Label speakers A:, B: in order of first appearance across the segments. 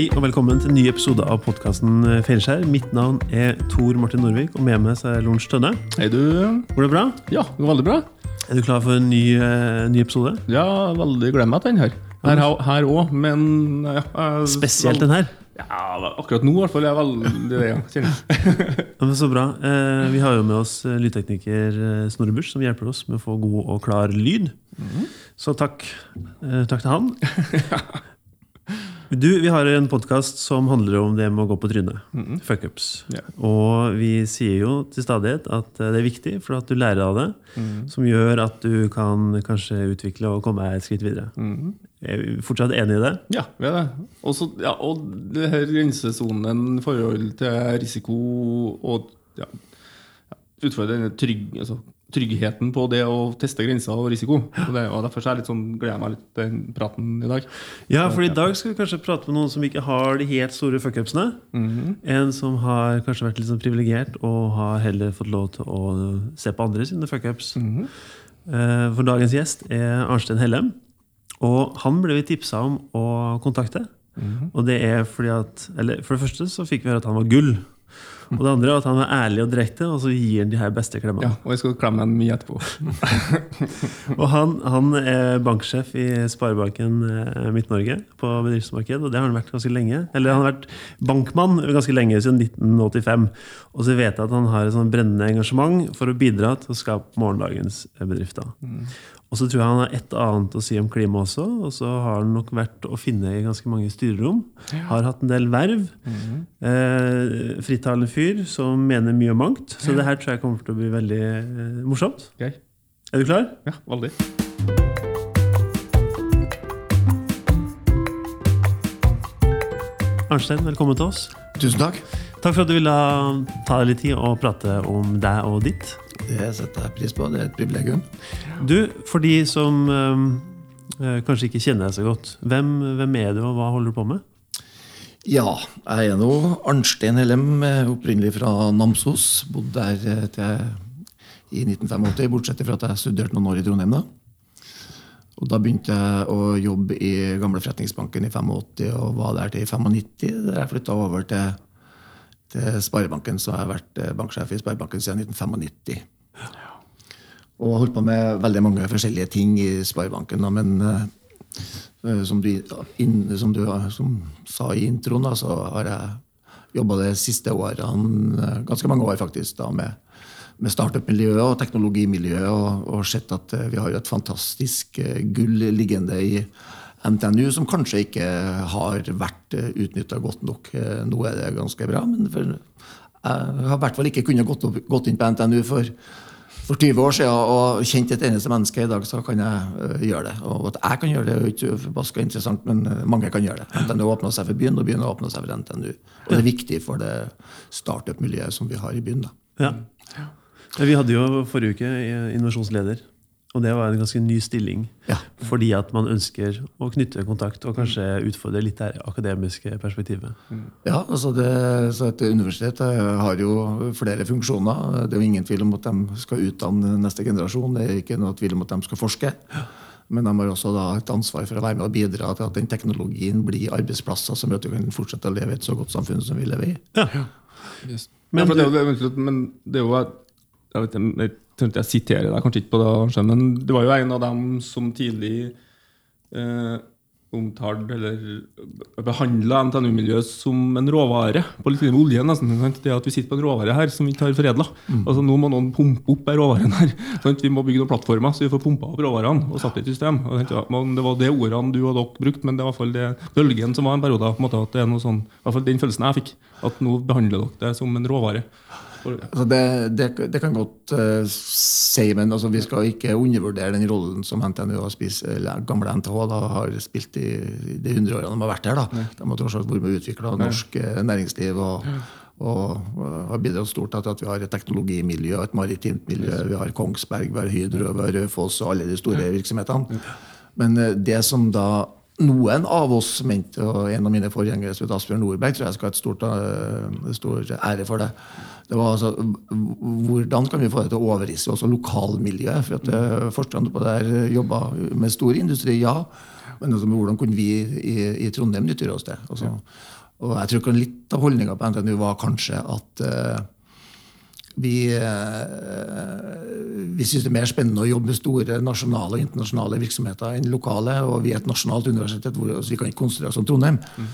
A: Hei og velkommen til en ny episode av podkasten Feilskjær. Mitt navn er Tor Martin Norvik, og med meg så er Lorentz Tønne.
B: Hei, du.
A: Går det bra?
B: Ja, det går veldig bra.
A: Er du klar for en ny, eh, ny episode?
B: Ja, veldig gleder meg til den her. Her, òg, men ja, jeg-
A: Spesielt den her.
B: Ja, akkurat nå i hvert fall. er Jeg veldig det, ja.
A: Ja, men Så bra. Eh, vi har jo med oss eh, lydtekniker eh, Snorre Busch, som hjelper oss med å få god og klar lyd. Så takk, eh, takk til han. Du, Vi har en podkast som handler om det med å gå på trynet. Fuckups.
B: Yeah.
A: Og vi sier jo til stadighet at eh, det er viktig, for at du lærer av det. Som gjør at du kan kanskje utvikle og komme deg et skritt videre. Er vi fortsatt enig i det?
B: Ja, vi er det. Også, ja, og det her grensesonen i forhold til risiko og ja, ja, utfordre denne trygg, altså, tryggheten på det å teste grenser og risiko. Og, det, og Derfor er jeg sånn, gleder jeg meg litt til praten i dag.
A: Ja, for i dag skal vi kanskje prate med noen som ikke har de helt store fuckupsene. En som har kanskje vært litt sånn privilegert og har heller fått lov til å se på andre sine fuckups. Eh, For dagens gjest er Arnstein Hellem. Og han ble vi tipsa om å kontakte. Og det er fordi at eller For det første så fikk vi høre at han var gull. Og det andre er at han er ærlig og direkte, og så gir han de her beste klemmene.
B: Ja, Og jeg skal klemme en mye etterpå.
A: Og han, han er banksjef i Sparebanken eh, Midt-Norge på bedriftsmarked, og det har han vært ganske lenge. Eller han har vært bankmann ganske lenge, siden 1985. Og så vet jeg at han har et sånn brennende engasjement for å bidra til å skape morgendagens bedrifter. bedrifter. Og så tror jeg han har et annet å si om klima også, og så har han nok vært å finne i ganske mange styrerom. Har hatt en del verv. Eh, frittalende fyr som mener mye og mangt. Så det her tror jeg kommer til å bli veldig eh, morsomt.
B: Okay.
A: Er du klar?
B: Ja, veldig.
A: Arnstein, velkommen til oss.
C: Tusen takk.
A: Takk for at du ville ta deg litt tid og prate om deg og ditt.
C: Det setter jeg pris på. Det er et privilegium.
A: Du, for de som øh, kanskje ikke kjenner deg så godt, hvem, hvem er du, og hva holder du på med?
C: Ja, jeg er nå Arnstein Hellem, eh, opprinnelig fra Namsos. Bodde der eh, til i 1985, bortsett fra at jeg studerte noen år i Trondheim. da. Og Da begynte jeg å jobbe i gamle forretningsbanken i 85 og var der til i 95. Der jeg flytta over til, til Sparebanken, så har jeg vært eh, banksjef i Sparebanken siden 1995. Og holdt på med veldig mange forskjellige ting i Sparebanken. Men eh, eh, som, du, som du som sa i introen, så har jeg jobba de siste årene, eh, ganske mange år faktisk, da, med, med startup-miljøet og teknologimiljøet, og, og sett at eh, vi har et fantastisk eh, gull liggende i NTNU, som kanskje ikke har vært utnytta godt nok. Eh, Nå er det ganske bra, men for, jeg har i hvert fall ikke kunnet gått, opp, gått inn på NTNU for for 20 år siden og kjent et eneste menneske i dag, så kan jeg øh, gjøre det. Og at jeg kan gjøre det, er ikke forbaska interessant, men mange kan gjøre det. NTNU åpna seg for byen, og byen åpna seg for NTNU. Og det er viktig for det startup-miljøet som vi har i byen. da.
A: Ja. Vi hadde jo forrige uke innovasjonsleder, og det var en ganske ny stilling.
C: Ja.
A: Fordi at man ønsker å knytte kontakt og kanskje utfordre litt det akademiske perspektivet.
C: Ja, altså det, så Et universitet øh, har jo flere funksjoner. Det er jo ingen tvil om at de skal utdanne neste generasjon. Det er ikke noe tvil om at de skal forske. Men de har også da et ansvar for å være med og bidra til at den teknologien blir arbeidsplasser som gjør at vi kan fortsette å leve i et så godt samfunn som vi lever i.
B: Yes.
A: Men
B: ja, det, men det er jo Jeg vet ikke, jeg siterer deg kanskje ikke på det, men det var jo en av dem som tidlig eh, omtalte eller behandla NTNU-miljøet som en råvare. På litt med oljen. nesten, sant? Det at Vi sitter på en råvare her som vi ikke har foredla. Altså, nå må noen pumpe opp råvaren her. Sant? Vi må bygge noen plattformer så vi får pumpa opp råvarene og satt i et system. Og ja, det var det ordene du og dere brukte, men det var i hvert fall det bølgen som var en periode. på en måte, at det er noe sånn, i hvert fall Den følelsen jeg fikk. At nå behandler dere det som en råvare.
C: Altså det, det, det kan godt uh, si, men altså vi skal ikke undervurdere den rollen som NTNU og gamle NTH da, har spilt i, i de hundre årene de har vært her. Da. De har tross alt vært med å utvikle norsk uh, næringsliv og, og, og har bidratt stort til at vi har et teknologimiljø, et maritimt miljø. Vi har Kongsberg, vi har Hydro, vi har Raufoss og alle de store virksomhetene. Men eh, det som da noen av oss mente, og en av mine forgjengere, Asbjørn Nordberg, tror jeg skal ha et stort, uh, stor ære for det. Det var altså, Hvordan kan vi få det til å overrisse også lokalmiljøet? For at uh, Forskerne på det her jobba med stor industri, ja. Men altså, hvordan kunne vi i, i Trondheim nyttiggjøre oss det? Altså, og jeg tror litt av holdninga på NTNU var kanskje at uh, vi, vi syns det er mer spennende å jobbe med store nasjonale og internasjonale virksomheter enn lokale. Og vi er et nasjonalt universitet, hvor vi kan ikke konsentrere oss om Trondheim. Mm.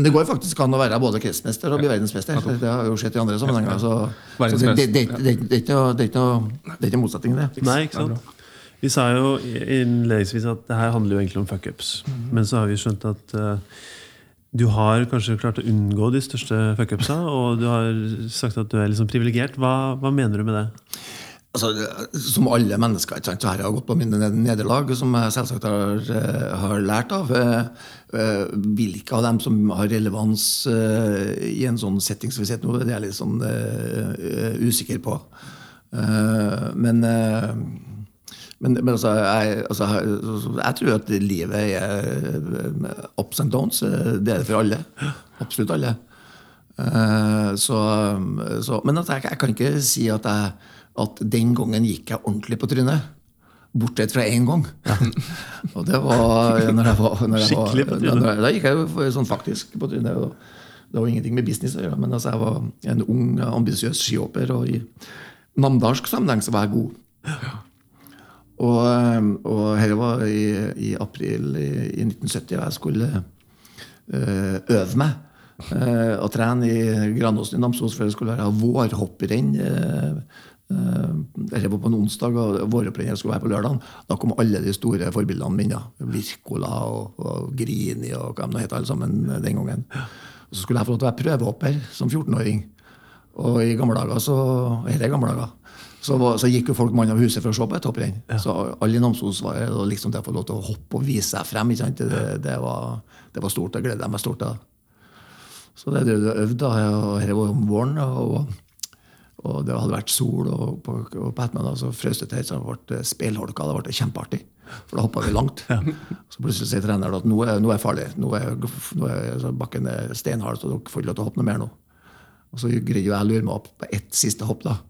C: Men det går faktisk an å være både kretsmester og bli verdensmester. Det har jo skjedd i andre sammenhenger. Så, så det, det, det, det, er ikke noe motsetning i det.
A: Nei, ikke sant? Vi sa jo innledningsvis at det her handler jo egentlig om fuckups. Mm. Men så har vi skjønt at uh, du har kanskje klart å unngå de største fuckupsa, og du har sagt at du er liksom privilegert. Hva, hva, mener du med det?
C: Altså, som alle mennesker ikke sant, så har jeg gått på mine nederlag, som jeg selvsagt har, eh, har lært av. Eh, eh, hvilke av dem som har relevans i en sånn setting som vi sitter nå, det er jeg litt sånn usikker på. Men men, men altså, jeg, altså, jeg, tror at livet er ups and downs. Det er det for alle. Absolutt alle. Eh, så, så, men altså, jeg, jeg, kan ikke si at, jeg, at den gangen gikk jeg ordentlig på trynet. Bortsett fra én gang. Ja. og det var når jeg var, når jeg
A: Skikkelig på trynet?
C: Da gikk jeg jo sånn faktisk på trynet. det var ingenting med business å gjøre, men altså, jeg var en ung, ambisiøs skihopper, og i namdalsk sammenheng så var jeg god. Ja. Og, ehm, og dette var i, i, april i, i 1970, og jeg skulle uh, øve meg uh, og trene i Granåsen i Namsos, for det skulle være vårhopprenn. Uh, dette var på en onsdag, og vårhopprennet skulle være på lørdag. Da kom alle de store forbildene mine. Wirkola og, og, Grini og hva de het alle sammen den gangen. Og så skulle jeg få lov til å være prøvehopper som 14-åring. Og i gamle dager så Dette er gamle dager. Så, så, gikk jo folk mann av huset for å se på et hopprenn. Ja. Så alle i Namsos var liksom det å få lov til å hoppe og vise seg frem. Det, det, var, det, var, stort. Det gleder jeg meg stort til. Så det drev jeg øvde. Og dette var om våren. Og, og, det hadde vært sol, og på, og på ettermiddagen så frøs det til. Så det ble speilholka. Det ble kjempeartig. For da hoppa vi langt. Ja. Så plutselig sier treneren at nå er, nå er farlig. Nå er, nå er bakken er steinhard, så dere får ikke lov til å hoppe noe mer nå. Og så greide jeg å lure meg opp på ett siste hopp. da.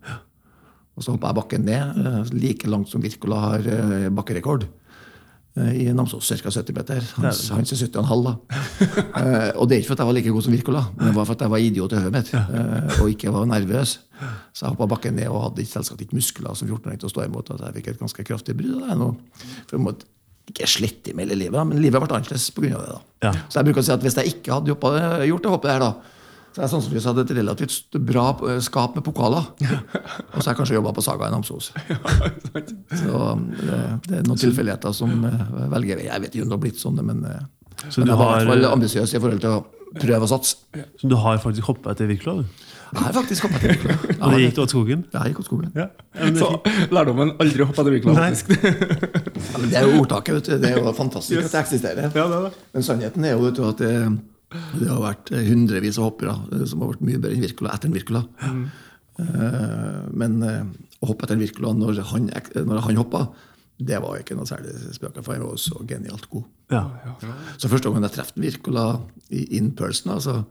C: Og så hoppa jeg bakken ned, eh, like langt som Wirkola har eh, bakkerekord. Eh, I Namsos ca. 70 meter. Hans, hans er 70,5. da. og det er ikke for at jeg var like god som Wirkola, men det var for at jeg var idiot i hodet mitt og ikke var nervøs. Så jeg hoppa bakken ned og hadde selvsagt ikke muskler som 14-åring til å stå imot. at jeg fikk et ganske kraftig brudd. For jeg måtte ikke slette i livet, men livet ble annerledes pga. det. da. Ja. Så jeg bruker å si at hvis jeg ikke hadde gjort det hoppet der, da, så jeg sannsynligvis hadde et relativt bra eh, skap med pokaler. Og så har jeg kanskje jobba på Saga i Namsos. Så det, det er noen tilfeldigheter som eh, velger Jeg vet ikke om det har blitt sånn, men, eh, men jeg var i hvert fall ambisiøs i forhold til å prøve å satse.
A: Så du har faktisk hoppa etter Wirkola?
C: Jeg har faktisk hoppa etter Wirkola.
A: Og det gikk du åt skogen?
C: Ja, jeg gikk åt skogen. Ja.
B: Så lærdommen aldri hoppe etter Wirkola,
C: ja, det er jo ordtaket. vet du. Det er jo fantastisk yes. at det eksisterer.
B: Ja, det det.
C: Men sannheten er jo vet du, at det det har vært hundrevis av hoppere eh, som har vært mye bedre enn Wirkola etter Wirkola. Mm. Men eh, å hoppe etter Wirkola når han, når han hoppa, det var ikke noe særlig spøker, for han var så genialt god. Ja, ja. Så første gang jeg traff Wirkola in person, altså,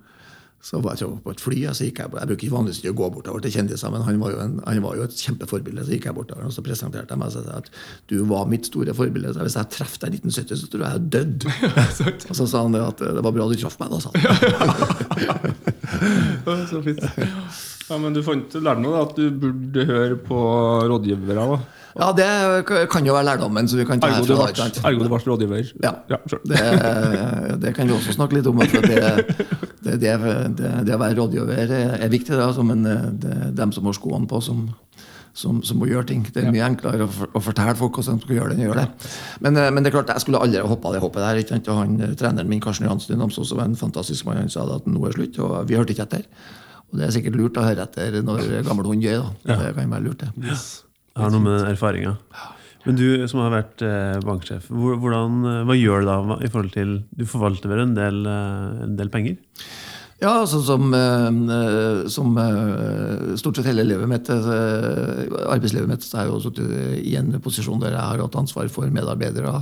C: så var jeg på et fly. og Så gikk jeg, jeg bruker ikke vanligvis å gå bortover til kjendiser, men han var, jo en, han var jo et kjempeforbilde. Så gikk jeg bortover og så presenterte jeg meg og sa at du var mitt store forbilde. Så hvis jeg traff deg i 1970, så tror jeg jeg er dødd. og så sa han det at det var bra du traff meg, da. sa
B: han. så fint. Ja, Men du fant lærte noe, da, at du burde høre på rådgivere? da
C: ja, det kan jo være lærdommen. så vi kan ta
B: Ergo du ble rådgiver?
C: Ja. ja det, det, kan vi også snakke litt om. For det, det, det, å være rådgiver er viktig, da, altså, men det er dem som har skoene på, som, som, som, må gjøre ting. Det er mye enklere å, å fortelle folk hvordan de skal gjøre det. enn å gjøre det. Men, eh, men, det er klart, jeg skulle aldri hoppa det hoppet der. Ikke? Og han, Treneren min Karsten Johansen i Namsos var en fantastisk mann. Han sa at nå er slutt, og vi hørte ikke etter. Og det er sikkert lurt å høre etter når gammel hund gjør. Da. Det kan være lurt, det. Yes.
A: Jeg har noe med erfaringa. Men du som har vært eh, banksjef, hvordan, eh, hva gjør du da i forhold til Du forvalter vel en del, eh, en del penger?
C: Ja, sånn som, som, stort sett hele livet mitt, arbeidslivet mitt, så er jeg jo sittet i en posisjon der jeg har hatt ansvar for medarbeidere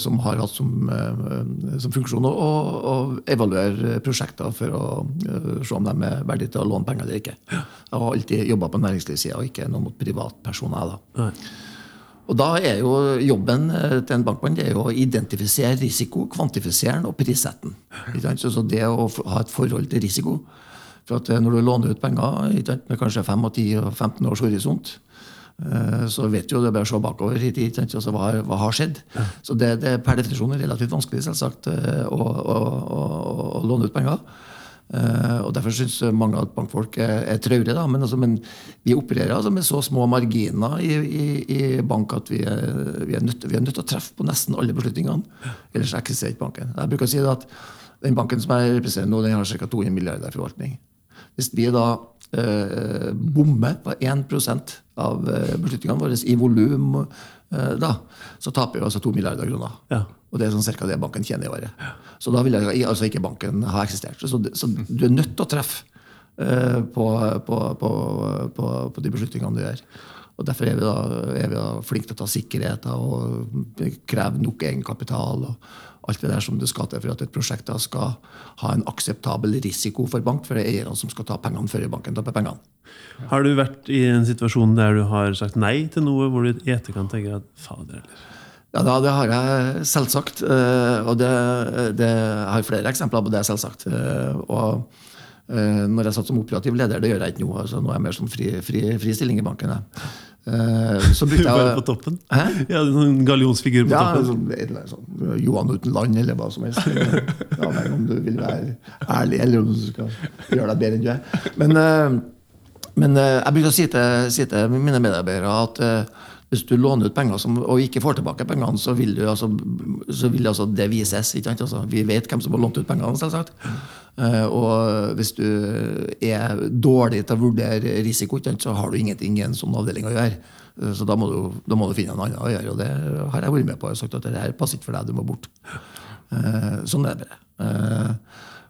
C: som har hatt som, eh, som funksjon å, å, evaluere prosjekter for å eh, se om de er verdige til å låne penger eller ikke. Jeg har alltid jobba på næringslivssida og ikke noe mot privatpersoner. da. Og da er jo jobben eh, til en bankmann det er jo å identifisere risiko, kvantifisere den og prissette den. Så så det å ha et forhold til risiko For at eh, når du låner ut penger med kanskje 5, 10 og 15 års horisont, eh, så vet jo det bare å se bakover i tid. Altså, hva, hva har skjedd? Så det, det er per definisjon relativt vanskelig selvsagt, eh, å, å, å, å låne ut penger. Eh, og Derfor syns mange at bankfolk er, er traurige. da, Men, altså, men vi opererer altså med så små marginer i, i, i bank at vi er, vi er nødt til å treffe på nesten alle beslutningene. Ellers eksisterer ikke banken. Jeg bruker å si at Den banken som jeg representerer nå, den har ca. 200 milliarder i forvaltning. Hvis vi da eh, bommer på 1 av eh, beslutningene våre i volum, eh, da, så taper vi altså 2 milliarder kroner.
A: Ja.
C: Og det er sånn cirka det banken tjener i året. Så da ville altså ikke banken ha eksistert. Så, så du er nødt til å treffe eh, på, på, på, på, på de beslutningene du gjør. Og Derfor er vi da, er vi da flinke til å ta sikkerheter og kreve nok egenkapital. og alt det der som det skal til for at et prosjekt da skal ha en akseptabel risiko for bank, for det er eierne som skal ta pengene før banken taper pengene.
A: Har du vært i en situasjon der du har sagt nei til noe, hvor du i etterkant tenker at fader eller?
C: Ja, da, Det har jeg selvsagt. eh, Og det, det, jeg har flere eksempler på det, selvsagt. Eh, Og eh, når jeg satt som operativ leder, det gjør jeg ikke nå. altså Nå er jeg mer som fri, fri, fri stilling i banken. jeg. Eh, Så brukte
A: Bare
C: jeg
A: på toppen?
C: Hæ?
A: Ja, en sånn gallionsfigur på
C: Ja,
A: toppen.
C: sånn, et eller annet sånn, Johan uten land, eller hva som helst. Ja, men om du vil være ærlig, eller om du skal gjøre deg bedre enn du er. Men, eh, men eh, jeg bruker å si til, si til mine medarbeidere at hvis du låner ut penger som, og ikke får tilbake pengene, så vil, du, altså, så vil altså det vises. Altså, vi vet hvem som har lånt ut pengene, selvsagt. Eh, og hvis du er dårlig til å vurdere risiko, så har du ingenting i en sånn avdeling å gjøre. Eh, Så da må, du, da må du finne en annen å gjøre, og det har jeg vært med på. Jeg har sagt at det her passer ikke for deg, du må bort. Eh, Sånn er det bare.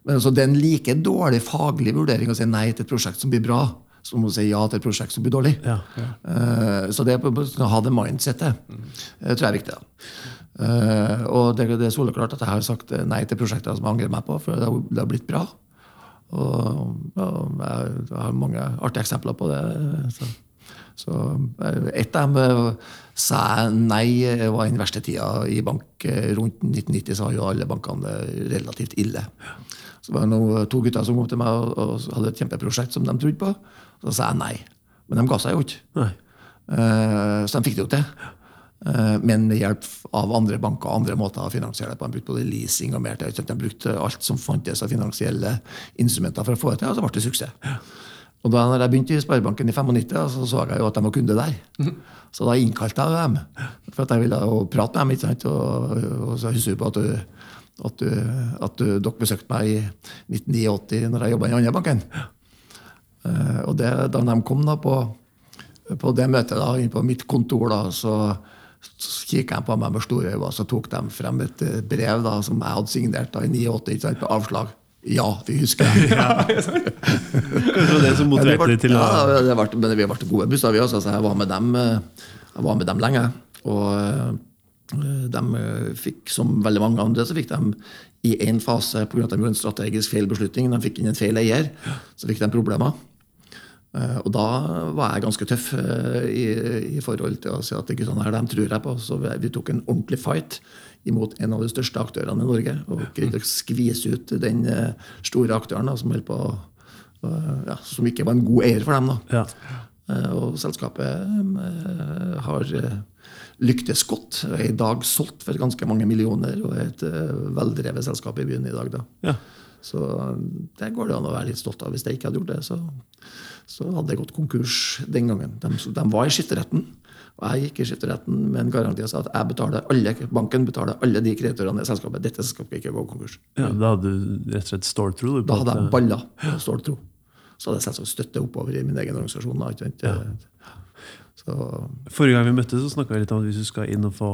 C: Men altså, det er en like dårlig faglig vurdering å si nei til et prosjekt som blir bra, som å si ja til et prosjekt som blir dårlig.
A: Ja,
C: Eh, Så det å ha det mindsettet eh, tror jeg er viktig. Eh, Og det, det er soleklart at jeg har sagt nei til prosjekter som jeg angrer meg på, for det har, det har blitt bra. Og, og jeg, har mange artige eksempler på det. Så, så et av dem sa jeg nei var den verste tida i bank. Rundt 1990 så var jo alle bankene relativt ille. Så var det var to gutter som kom til meg og, og hadde et kjempeprosjekt som de trodde på. Så sa jeg nei. Men de ga seg jo ikke. Eh, Så de fikk det jo til. Eh, Men med hjelp av andre banker og andre måter å finansiere det på. De brukte både leasing og mer til. De brukte alt som fantes av finansielle instrumenter for å få det til, og så ble det suksess. Og da jeg begynte i Sparebanken i 95, så så jeg jo at de var kunde der. Så da innkalte jeg dem. For at jeg ville jo prate med dem. ikke sant? Og, og så husker jeg på at, du, at, du, at du, dere besøkte meg i 1989 når jeg jobba i den andre banken. Eh, Og det, da de kom da på, på det møtet da, inn på mitt kontor, da, så kikket de på meg med store øyne, så tok de frem et eh, brev da, som jeg hadde signert da, i 89 ikke sant, på avslag. Ja, vi husker det.
A: Kanskje det var det som motiverte deg til å
C: ja, det ble, men vi ble gode busser, vi også. Så jeg var med dem, eh, jeg var med dem lenge. Og de fikk, som veldig mange andre, så fikk de i én fase pga. en strategisk feil beslutning, de fikk inn en feil eier, så fikk de problemer. Eh, Og da var jeg ganske tøff eh, i, i forhold til å si at guttene her, dem tror jeg på. Så vi, tok en ordentlig fight imot en av de største aktørene i Norge. Og greide å skvise ut den eh, store aktøren da, som, på, ja, som ikke var en god eier for dem. da.
A: ja.
C: Og selskapet har lyktes godt. Er i dag solgt for ganske mange millioner og er et veldrevet selskap i byen i dag. da.
A: Ja.
C: Så det går det an å være litt stolt av. Hvis jeg ikke hadde gjort det, så, så hadde jeg gått konkurs den gangen. De, de var i skifteretten, og jeg gikk i skifteretten med en garanti og sa at jeg betaler alle, banken betaler alle de kreditorene i selskapet. Dette selskapet ikke gå konkurs.
A: ja, Da hadde du rett og slett på
C: Da hadde jeg baller på ståltro. Så hadde jeg selvsagt støtte oppover i min egen organisasjon. da? Så,
A: Forrige gang vi møttes, så snakka vi litt om at hvis du skal inn og få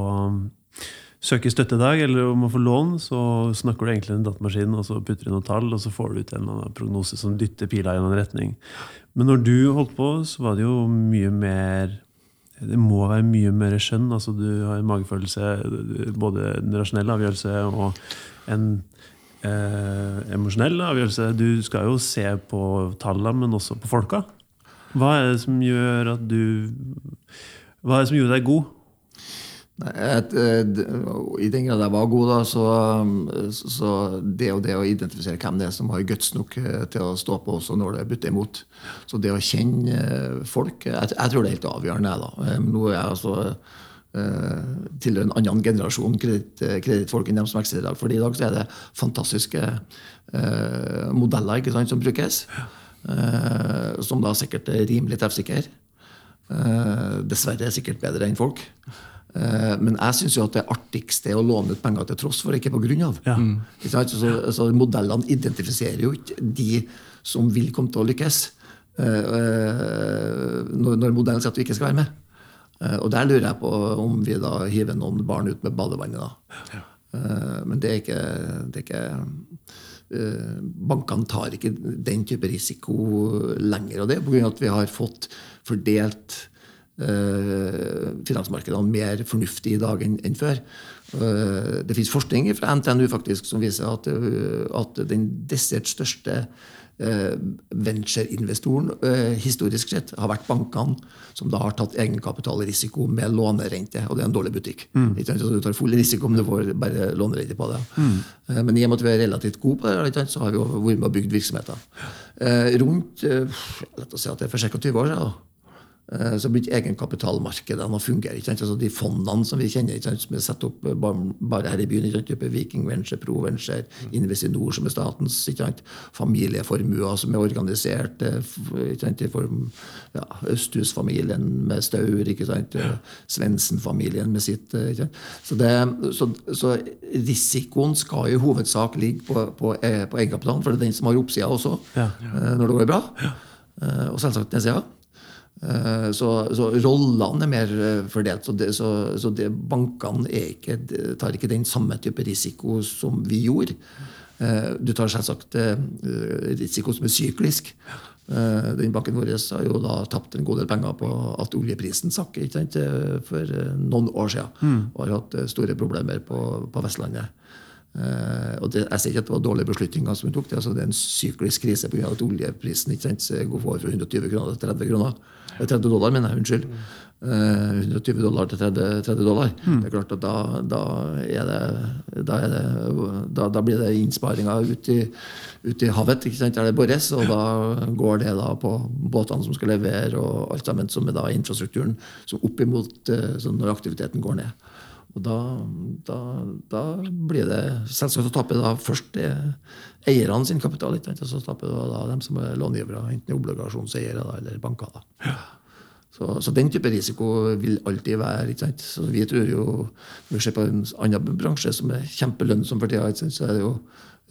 A: um, i støttedag, eller om å få lån, så snakker du egentlig en datamaskin, og så putter du noen tall, og så får du ut en prognose som dytter pila i en retning. Men når du holdt på, så var det jo mye mer det må være mye mer skjønn. altså Du har en magefølelse, både en rasjonell avgjørelse og en eh, emosjonell avgjørelse. Du skal jo se på tallene, men også på folka. Hva er det som gjør at du Hva er det som gjorde deg god?
C: Nei, et, eh, I den grad jeg var god, da, så, så det og det å identifisere hvem det er som har guts nok eh, til å stå på også når det butter imot. Så det å kjenne eh, folk Jeg, jeg tror det er helt avgjørende. da. Nå er jeg altså tilhører en annen generasjon kreditt- kredittfolk enn dem som eksisterer i dag. For i dag så er det fantastiske eh, modeller sant, som brukes. Eh, som da sikkert er rimelig treffsikre. Eh, dessverre er sikkert bedre enn folk. Eh, men jeg syns jo at det artigste er å låne ut penger til tross for, ikke på grunn av.
A: Ja.
C: Ikke? Så, så modellene identifiserer jo ikke de som vil komme til å lykkes, eh, eh, når, når modellen sier at du ikke skal være med. Eh, og der lurer jeg på om vi da hiver noen barn ut med badevannet. da. Ja. men det er ikke, det er ikke eh, Bankene tar ikke den type risiko lenger. Og det er pga. at vi har fått fordelt finansmarkedene mer fornuftig i dag enn før. Eh, det finnes forskning fra NTNU faktisk som viser at, eh, at den desidert største eh, ventureinvestoren eh, historisk sett har vært bankene som da har tatt egenkapitalrisiko med lånerente. Og det er en dårlig butikk. Så du tar full risiko om du får bare lånerente på det. Mm. Men i og med at vi er relativt gode på det, så har vi vært med og bygd virksomheter. Eh, rundt eh, lett å si at det er for ca. 20 år siden. Eh, Så begynte egenkapitalmarkedene å fungere. Ikke sant? Altså de fondene som vi kjenner, ikke sant? som er satt opp eh, bare, her i byen. Ikke sant? Type Viking Venture, Pro Venture, Investinor, som er statens. Ikke sant? Familieformuer som er organisert. eh, Ikke sant? I form ja, Østhus-familien med Staur, ikke sant? Svendsen-familien med sitt. Ikke sant? Så, det, så, så risikoen skal i hovedsak ligge på, på, på egenkapitalen, for det er den som har oppsida også,
A: Ja.
C: ja. når det går bra. Og selvsagt nedsida. Eh, Så, så rollene er mer eh, fordelt. Så, det, så, så det, bankene ikke, tar ikke den samme type risiko som vi gjorde. Eh, Du tar selvsagt risiko som er syklisk. Den banken vår har jo da tapt en god del penger på at oljeprisen sakk for noen år siden. Og har hatt store problemer på, på Vestlandet. Eh, og det, jeg sier ikke at det var dårlige beslutninger som vi tok. Det, altså, det er en syklisk krise pga. at oljeprisen ikke sant, går fra 120 kroner til 30 kroner. Eh, 30 dollar, mener jeg. Unnskyld. Eh, 120 dollar til 30, 30 dollar. Det er klart at da, da, det, da, det, da, da blir det innsparinger ut i, ut i havet ikke sant, der det bores. Og da går det da på båtene som skal levere, og alt sammen som er da infrastrukturen som opp imot sånn når aktiviteten går ned. Og da, da, da blir det Selvsagt som taper da først eierne sin kapital, ikke sant? og så taper da, da dem som er långivere, enten obligasjonseiere eller banker. da. Så, så den type risiko vil alltid være. ikke sant? Så vi tror jo, Når vi ser på en annen bransje som er kjempelønnsom for tida, så er det jo,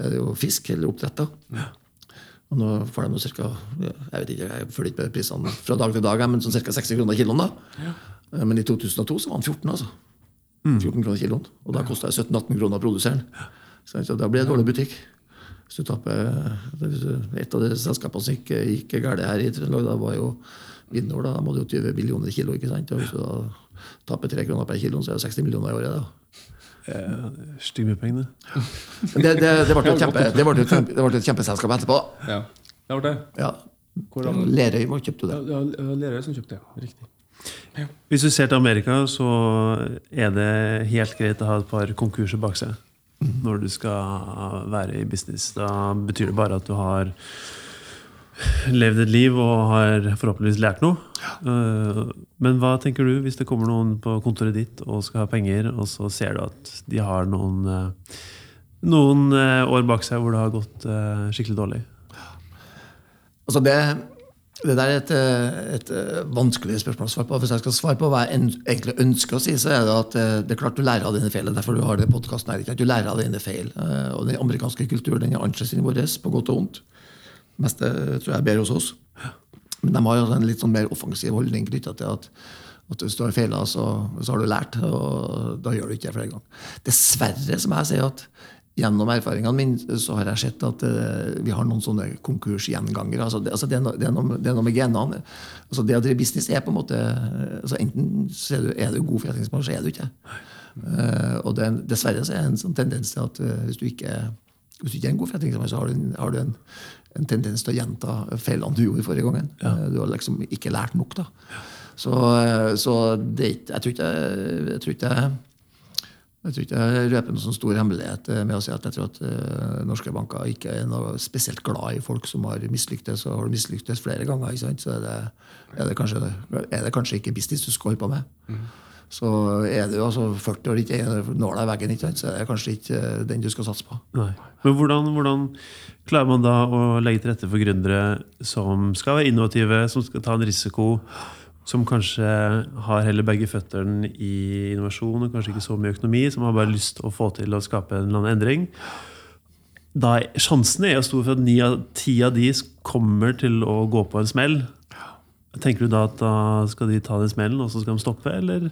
C: er det jo fisk eller oppdrett. da. Og nå får de ca. cirka, jeg vet ikke, jeg følger ikke med prisene fra dag til dag, men sånn ca. 60 kroner kiloen. da. Eh, Men i 2002 så var den 14, altså. 14 kroner kiloen. Og da kosta jeg 17-18 kroner av produseren. Så da blir det dårlig butikk. Hvis du taper, Et av de selskapene som gikk, gikk galt her i Trøndelag, da var jo Vidnor. Da, da må du jo 20 millioner kilo. ikke sant? Og hvis du da taper 3 kroner per kilo, så er det 60 millioner i året. da.
A: Eh, Stygg med penger, det.
C: Det, det, det ble jo et, kjempe, ble et, kjempe- et kjempeselskap etterpå.
B: Ja, det var det.
C: Ja.
B: Hvor?
C: Lerøy var- kjøpte det.
B: ja, Lerøy som kjøpte det. Riktig.
A: Hvis du ser til Amerika, så er det helt greit å ha et par konkurser bak seg når du skal være i business. Da betyr det bare at du har levd et liv og har forhåpentligvis lært noe. Eh, Men hva tenker du hvis det kommer noen på kontoret ditt og skal ha penger, og så ser du at de har noen, eh, noen eh, år bak seg hvor det har gått skikkelig dårlig?
C: Altså det, det der er et, eh, et eh, vanskelig spørsmål å svare på. Hvis jeg skal svare på hva jeg egentlig ønsker å si, så er det at eh, det er klart du lærer av dine feil. Er derfor du har det podkasten her. Du lærer av dine feil. Og den amerikanske kulturen den er annerledes enn vår, på godt og vondt. Det meste tror jeg er bedre hos oss. Men de har jo en litt sånn mer offensiv holdning knytta til at, at hvis du har feila, så, så har du lært. Og da gjør du ikke det flere ganger. Dessverre, som jeg sier, at gjennom erfaringene mine så har jeg sett at uh, vi har noen sånne konkursgjengangere. Altså, det, altså det, er noe, det, er noe, det er noe med genene. Altså det å drive business er på en måte altså Enten er du, er du god forretningsmann, så er du ikke. uh, og det, og dessverre så er det en sånn tendens til at uh, hvis du ikke, hvis du ikke er en god forretningsmann, så har du, en- har du en, en tendens til å gjenta feilene du gjorde forrige gangen. Eh, Du har liksom ikke lært nok. da. Så, så det, jeg tror ikke jeg tror ikke jeg jeg tror ikke jeg røper noen sånn stor hemmelighet eh, med å si at jeg tror at uh, norske banker ikke er noe spesielt glad i folk som har mislyktes, og har mislyktes flere ganger, ikke sant? så er det, er, det kanskje, er det kanskje ikke business du skal holde på med. Så er du altså 40 år ikke når nåla i veggen, ikke sant? så er det kanskje ikke eh, den du skal satse på.
A: Nei. Men hvordan, hvordan klarer man da å legge til rette for gründere som skal være innovative, som skal ta en risiko, som kanskje har heller begge føttene i innovasjon og kanskje ikke så mye økonomi, som har bare lyst til å få til å skape en eller annen endring? Da er, sjansen er jo stor for at ni av ti av de kommer til å gå på en smell. Tenker du da at da skal de ta den smellen, og så skal de stoppe, eller?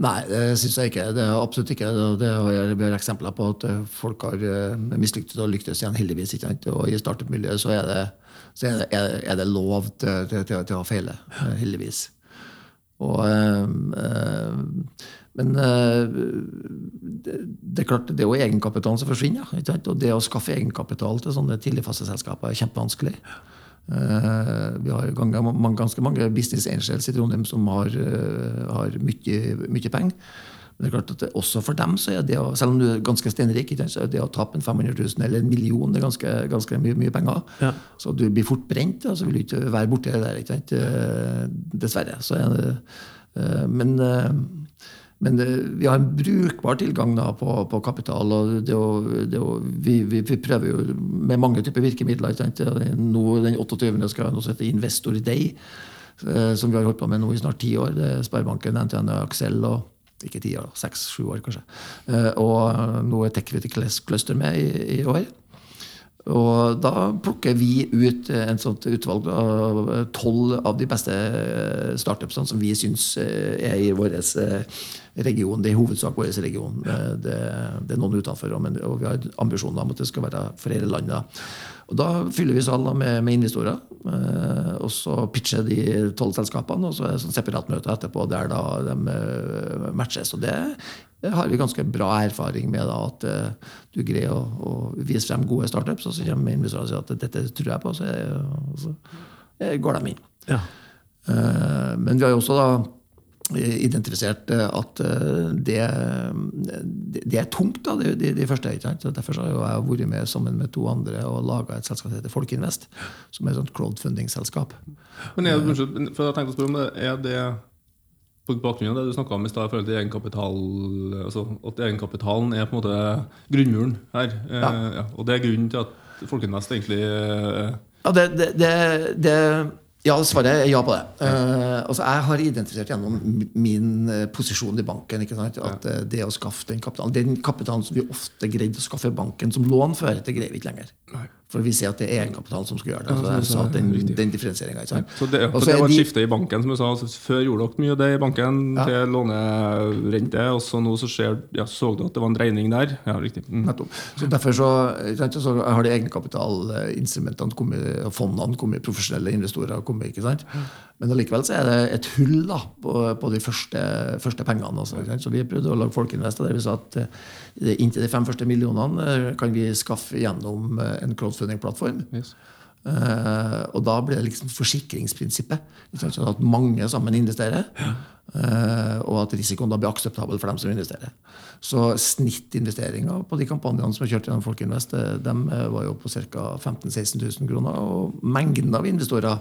C: Nei, det syns jeg ikke. Det er absolutt ikke. Det, har vi eksempler på at eh, folk har eh, mislyktes og lyktes igjen, heldigvis. ikke sant? Og i startup-miljøet så er det, så er det, er det, lov til, til, til, til å feile, heldigvis. Og, eh, eh, men eh, det, er klart, det er jo egenkapitalen som forsvinner. Og det å skaffe egenkapital til sånne tidligfaseselskaper er kjempevanskelig. Vi har ganske, mange- business angels i Trondheim som har, har mye, mye penger. Men det er klart at det, også for dem, så er det å, selv om du er ganske steinrik, så er det å tape en 500 000 eller en million det er ganske, ganske mye, mye penger.
A: Ja.
C: Så du blir fort brent, og så vil du ikke være borti det der. Ikke sant? Eh, Dessverre. Så er det, eh, men eh, men det, vi har en brukbar tilgang på, på kapital. og det, å, det, å, vi, vi, vi prøver jo med mange typer virkemidler. Nå, den 28. skal noe som heter Investor Day, som vi har holdt på med nå i snart ti år. Det er Sparebanken, NTN Axel. og ikke ti år, seks-sju år kanskje. Eh, Og nå er TechCritical Cluster med i, i år. Og da plukker vi ut en sånt utvalg av tolv av de beste startupsene som vi syns er i vår region. Det er i hovedsak vår region. Det, det er noen utenfor, og vi har ambisjoner om at det skal være flere land. Og Da fyller vi salen med, med investorer, eh, og så pitcher de tolv selskapene. Og så er det sånn separatmøte etterpå der da de eh, matches. Og det har vi ganske bra erfaring med. da, At eh, du greier å, å vise frem gode startups, og så kommer investorer og sier at dette tror jeg på, så, er- og så går de inn.
A: Ja.
C: Eh, Men vi har jo også da identifisert eh, at eh, det, det, er tungt, da, de, de, de første. ikke sant? Så Derfor så har jeg vært med sammen med to andre og laga et selskap som heter Folkinvest, som er et sånt crowdfunding-selskap.
B: Men er for jeg tenkte å spørre om det, er det på bakgrunn av det du snakka om i stad, i forhold til egenkapital altså At egenkapitalen er på en måte grunnmuren her. Eh,
C: Ja.
B: ja, og det er grunnen til at Folkeinvest egentlig
C: Ja, det, det, det ja, svaret er ja på det. Uh, altså, jeg har identifisert gjennom min eh, posisjon i banken ikke sant? at uh, det å skaffe den kapitalen Den kapitalen som vi ofte greide å skaffe banken som lån før, det greier vi ikke lenger. For vi ser at det er egenkapital som skal gjøre det. Jeg sa at den, den differensieringa. sant?
B: Så det, så
C: så
B: det var et
C: de-
B: skifte i banken. som du sa, altså, Før gjorde dere mye av det i banken
C: Ja.
B: til lånerente, og så nå så ser, ja, så du at det var en dreining der. Ja, riktig. Mm.
C: Så Derfor så, så har de egenkapitalinstrumentene kommet, og fondene kommet, profesjonelle investorer kommet. ikke sant? Men allikevel så er det et hull da, på, på de første, første pengene. Sant? Så vi prøvde å lage Folkinvest, der vi sa at eh, inntil de fem første millionene eh, kan vi skaffe gjennom eh, en crowdfunding-plattform.
B: Yes.
C: Uh, og da blir det liksom forsikringsprinsippet. sant? Sånn at mange sammen investerer. eh, og at risikoen da blir akseptabel for dem som investerer. Så snittinvesteringa på de kampanjene som er kjørt gjennom Folkinvest, de var jo på ca. 15 000-16 000 kroner. Og mengden av investorer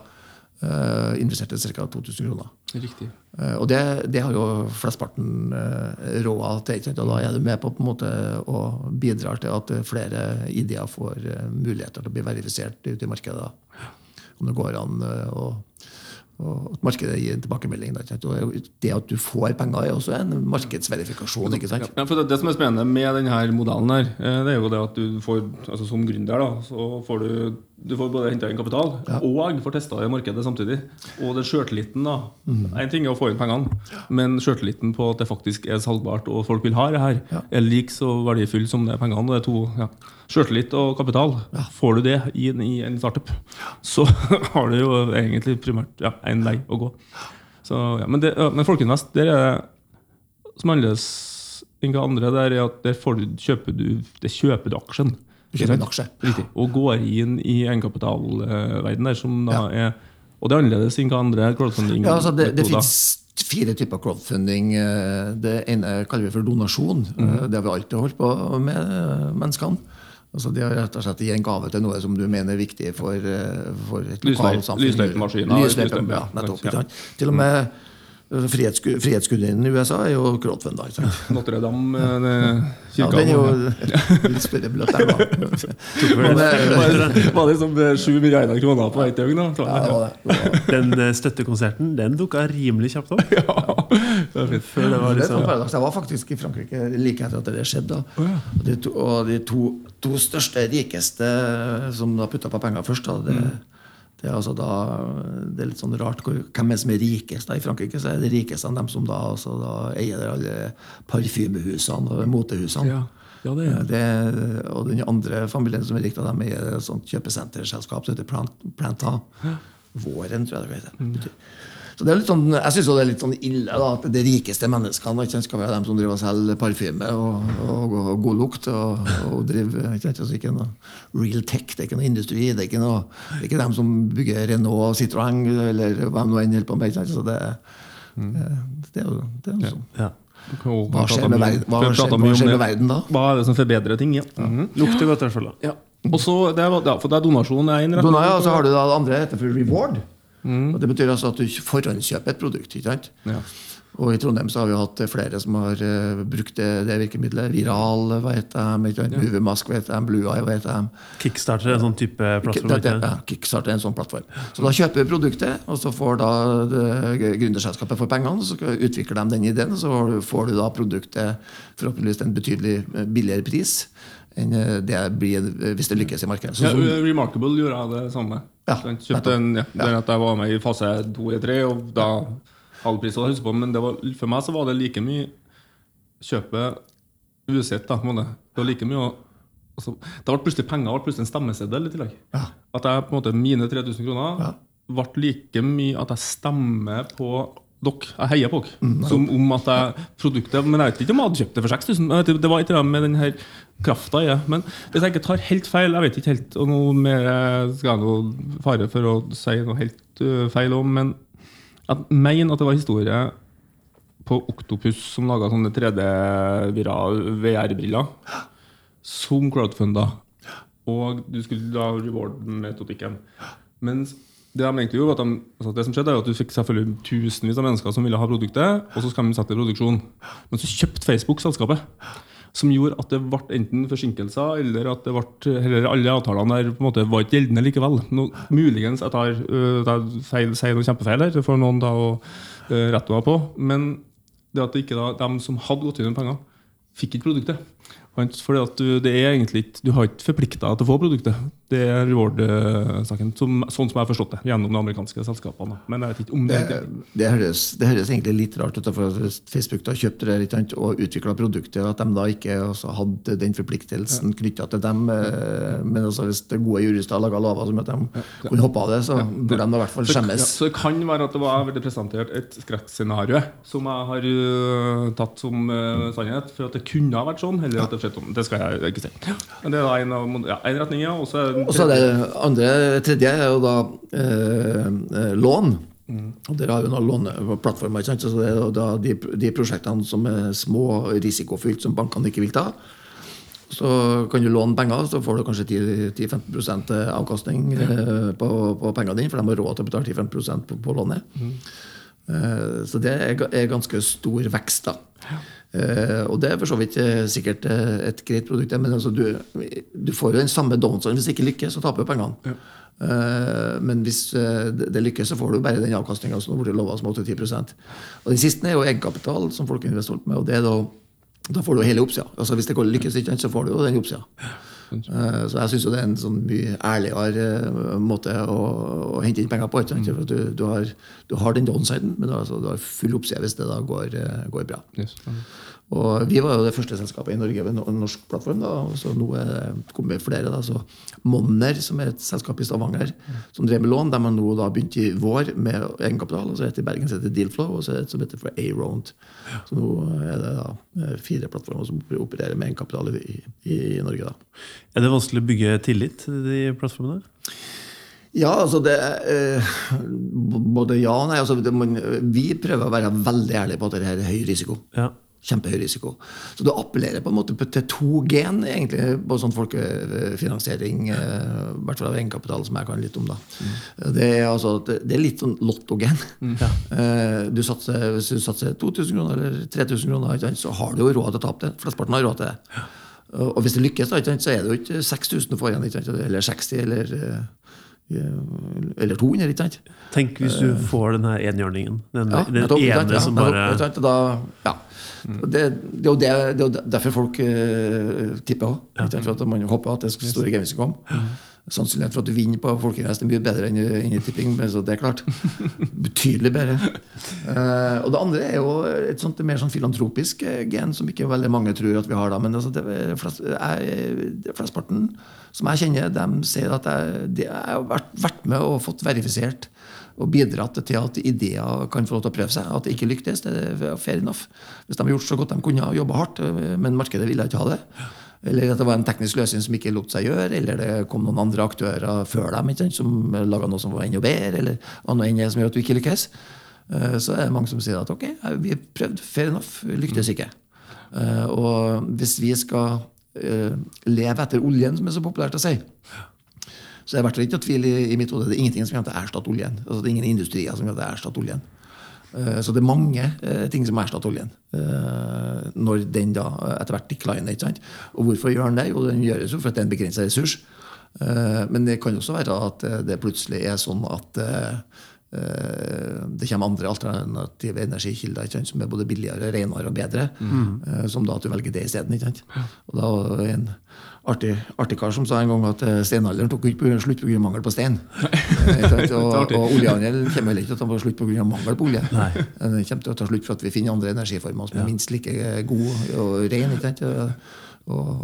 C: eh, investerte ca. 2000 kroner.
B: Riktig.
C: Uh, Og det, det har jo flesteparten uh, råd til. Og da er du med på, på en måte å bidrar til at eh, flere ideer får uh, muligheter til å bli verifisert ute i markedet. Om det går an eh, å, Og at markedet gir tilbakemelding. Og det at du får penger, er også en markedsverifikasjon. ikke sant?
B: Ja, for det, det som er spennende med denne modellen, her, eh, det er jo det at du får altså som gründer da, så får du, du får både henta inn kapital og får testa det i markedet samtidig. Og den sjøltilliten da, En ting er å få inn pengene, men sjøltilliten på at det faktisk er salgbart og folk vil ha det her, er like så verdifull som det er pengene. og det er to, ja. Sjøltillit og kapital. Får du det i, en- i en startup, så har du jo egentlig primært ja, én vei å gå. Så, ja, men, det, men Folkeinvest, der er det som annerledes enn hva andre der er at der får du, kjøper du, det kjøper du aksjen.
C: Kjøper en aksje.
B: Riktig. Og går inn i egenkapitalverden der, som da er Og det er annerledes enn hva andre crowdfunding
C: Ja, altså det, det finnes fire typer crowdfunding. Eh, Det ene kaller vi for donasjon. Eh, Det har vi alltid holdt på med eh, menneskene. Altså De har rett og slett gi en gave til noe som du mener er viktig for, for et lokalsamfunn.
B: lysløypemaskiner,
C: Lysløype,
B: lysløype,
C: ja,
B: ja.
C: nettopp.
B: Ja.
C: Til og med Frihetsgudinnen i USA er jo ikke sant?
B: Notre-Dame, kirka.
C: Ja,
B: kirka
C: den er jo litt større beløp der, da. Eh,
B: Var det- Var det liksom eh, sju milliarder kroner på ett døgn? da?
C: ja.
A: Den eh, støttekonserten den dukka rimelig kjapt opp.
B: Det var fint.
A: Før det var
C: Det
A: liksom.
C: Jeg var faktisk i Frankrike like etter at det skjedde. da. Og de to, og de to, to største rikeste som da putta på penger først, da, det, det er altså da Det er litt sånn rart hvem er som er rikest da i Frankrike. Så er det rikeste dem som da, altså da eier alle parfymehusene og motehusene.
B: Ja. ja, det er
C: Det, og den andre familien som er rik, dem, er et sånt kjøpesenterselskap som heter Planta. Våren, tror jeg det heter. Så det er litt sånn, Jeg syns det er litt sånn ille da, at de rikeste menneskene ikke skal være dem som driver og selger parfyme og, og, og god lukt. og, og driver, ikke altså ikke noe real tech, det er ikke noe industri. Det er ikke, noe, det er ikke dem som bygger Renault og Citroën eller hvem nå enn holder på med. ikke så det, det er jo det er jo sånn.
A: ja.
C: Hva skjer med verden, hva skjer, hva skjer med verden da?
B: Hva er det som forbedrer ting? Ja. Mhm.
A: Lukter godt, i hvert fall.
B: ja. Og så, det er, ja, for det er donasjon er en retning.
C: Dona, ja, og så har du da det andre heter for reward. Og Det betyr altså at du forhåndskjøper et produkt. ikke sant?
B: Ja.
C: Og I Trondheim så har vi hatt flere som har uh, brukt det, det virkemidlet. Viral, hva heter de? sant? Hva heter de? Blue Eye, hva heter de?
A: Kickstarter er en sånn type plattform.
C: Det- det- ja. Kickstarter er en sånn plattform. Så da kjøper vi produktet, og så får da gründerselskapet for pengene, så utvikler de den ideen, og så får du da produktet forhåpentligvis til en betydelig eh, billigere pris enn eh, det blir eh, hvis det lykkes i markedet. Så
B: Ja, Remarkable gjorde jeg det samme.
C: Ja,
B: kjøpte en, ja, den at jeg var med i fase to eller tre, og da halv pris. var det, på, Men det var, for meg så var det like mye kjøpe usett. da, måte. Det var like mye å altså, Det ble plutselig penger ble plutselig en stemmeseddel i tillegg.
C: Ja.
B: At jeg på en måte, mine 3000 kroner
C: Ja.
B: ble like mye at jeg stemmer på dere. Jeg heier på dere.
C: Mm,
B: som om at jeg produktet Men jeg vet ikke om jeg hadde kjøpt det for 6000. Det det var et eller annet med den her krafta i det. Men hvis jeg ikke tar helt feil Jeg vet ikke helt og nå mer skal jeg noe fare for å si noe helt uh, feil om, men jeg mener at det var historie på Oktopus som laga sånne 3D-VR-briller som crowdfunda. Og du skulle da reward-metodikken. Mens det de egentlig gjorde, var at de, altså det som skjedde, er at du fikk selvfølgelig tusenvis av mennesker som ville ha produktet, og så skal de sette det i produksjon. Men så kjøpte Facebook selskapet. Som gjorde at det ble enten forsinkelser, eller at det ble, eller alle avtalene der på en måte var ikke gjeldende likevel. No, muligens jeg tar, øh, tar feil, sier noe kjempefeil her, det får noen da å øh, rette meg på. Men det at det ikke da, de som hadde gått inn med penger, fikk ikke produktet. Fordi at du, det er egentlig ikke, du har ikke forplikta deg til å få produktet. Det er reward-saken, som, sånn som jeg har forstått det, gjennom de amerikanske selskapene. Men jeg vet ikke om det,
C: Det, det, høres, det høres egentlig litt rart ut. For at Facebook har kjøpte det litt, og utvikla produktet, at de da ikke også hadde den forpliktelsen knytta til dem. eh, Men også, hvis det gode jurister laga lover som at de kunne hoppe av det, så burde de i hvert fall
B: Så, ja,
C: skjemmes.
B: så det kan være at det var veldig presentert et skrekkscenario som jeg har øh, tatt som uh, sannhet. For at det kunne ha vært sånn, eller at det skjedde sånn. Det skal jeg ikke si. Men det er en, av, ja, en retning, ja. Og så er det
C: Og så er det andre, tredje er jo da eh, eh, lån. Og Dere har jo noen låneplattformer. ikke sant? Så det er da de, de prosjektene som er små og risikofylt, som bankene ikke vil ta. Så kan du låne penger, så får du kanskje 10-15 avkastning eh, på, på pengene dine, for de har råd til å betale 10-15 på, på lånet. Eh, Så det er er ganske stor vekst, da. Eh, og det er for så vidt uh, sikkert uh, et greit produkt, men altså du, du får jo den samme downsiden. Hvis det ikke lykkes, så taper du pengene. Eh, Men hvis det lykkes, så får du bare den avkastninga som har blitt lova som 8-10 Og Den siste er jo egenkapital, som Folkeinvest med. og det er da, da får du hele oppsida. Altså, hvis det går lykkes, ikke så får du jo den oppsida. Eh, Så jeg syns det er en sånn mye ærligere eh, måte å, å hente inn penger på. Sant? For du, du, har, du har den downsiden, men du har, altså, du har full oppside hvis det da går, eh, går bra.
B: Yes.
C: Og vi var jo det første selskapet i Norge med en norsk plattform. da, så nå er det kommet flere. da, så Monner, som er et selskap i Stavanger, som drev med lån, de har nå da begynt i vår med egenkapital. og så heter i Bergen heter Dealflow, og så er det et som heter for A-Round. Så nå er det da eh, fire plattformer som opererer med egenkapital i, i, i Norge. da.
A: Er det vanskelig å bygge tillit til de plattformene?
C: Ja, altså det eh, Både ja og nei. Altså det, man, vi prøver å være veldig ærlige på at det her er høy risiko.
A: Ja.
C: Kjempehøy risiko. Så du appellerer på en måte til to gen egentlig, på sånn folkefinansiering, eh, i hvert fall av egenkapital, som jeg kan litt om. da. Det, er altså, det, er litt sånn lottogen. Eh, Du satser, hvis du satser 2000 kroner eller 3000 kroner, så har du jo råd til å tape det. Flesteparten har råd til det. Og og hvis det lykkes, da, så er det jo ikke 6000 du får igjen, eller 60 eller, eh, eller 200. ikke sant?
A: Tenk hvis du får den her enhjørningen. Den,
C: Ja,
A: den ene
C: Ja,
A: som bare
C: sant? Da, ja. Det, det, det, det er jo derfor folk uh, tipper òg. For at man håper at det skal store gevinster komme. Sannsynligheten for at du vinner på Folkeinvest er mye bedre enn enn i tipping. Men så det er klart. Betydelig bedre. Uh, og det andre er jo et sånt mer sånn filantropisk eh, gen, som ikke veldig mange tror at vi har. da, Men altså, det er flest, jeg, flesteparten som jeg kjenner, de sier at jeg, de, jeg har vært, vært med og fått verifisert og bidratt til at ideer kan få lov til å prøve seg. At det ikke lyktes, det er fair enough. Hvis de har gjort så godt de kunne, og jobba hardt, men markedet ville ikke ha det. Eller at det var en teknisk løsning som ikke lot seg gjøre, eller det kom noen andre aktører før dem sant, som laga noe som var enda bedre, eller noe er som gjør at du ikke lykkes. Eh, Så er det mange som sier at ok, vi prøvd, fair enough, lyktes ikke. Eh, Og hvis vi skal eh, leve etter oljen, som er så populært å si, så det har vært ikke tvil i, i mitt hode. Det er ingenting som kommer til å erstatte oljen. Altså, det er ingen industrier som kommer til å erstatte oljen. Eh, Så det er mange eh, ting som erstatter oljen. eh, Når den da etter hvert decliner. ikke sant? Og hvorfor gjør den det? Jo, den gjøres jo for at det er en begrenset ressurs. Men det kan også være at det plutselig er sånn at det kommer andre alternative energikilder ikke sant? som er både billigere, renere og bedre. Mm. Som da at du velger det isteden. Og da er en artig, artig kar som sa en gang at eh, steinalderen tok ikke på- slutt pga. mangel på stein. Eh, og, og oljehandelen kommer heller ikke til å ta slutt pga. mangel på olje. Nei. Den kommer til å ta slutt for at vi finner andre energiformer som er minst like gode og rene. ikke sant? Og,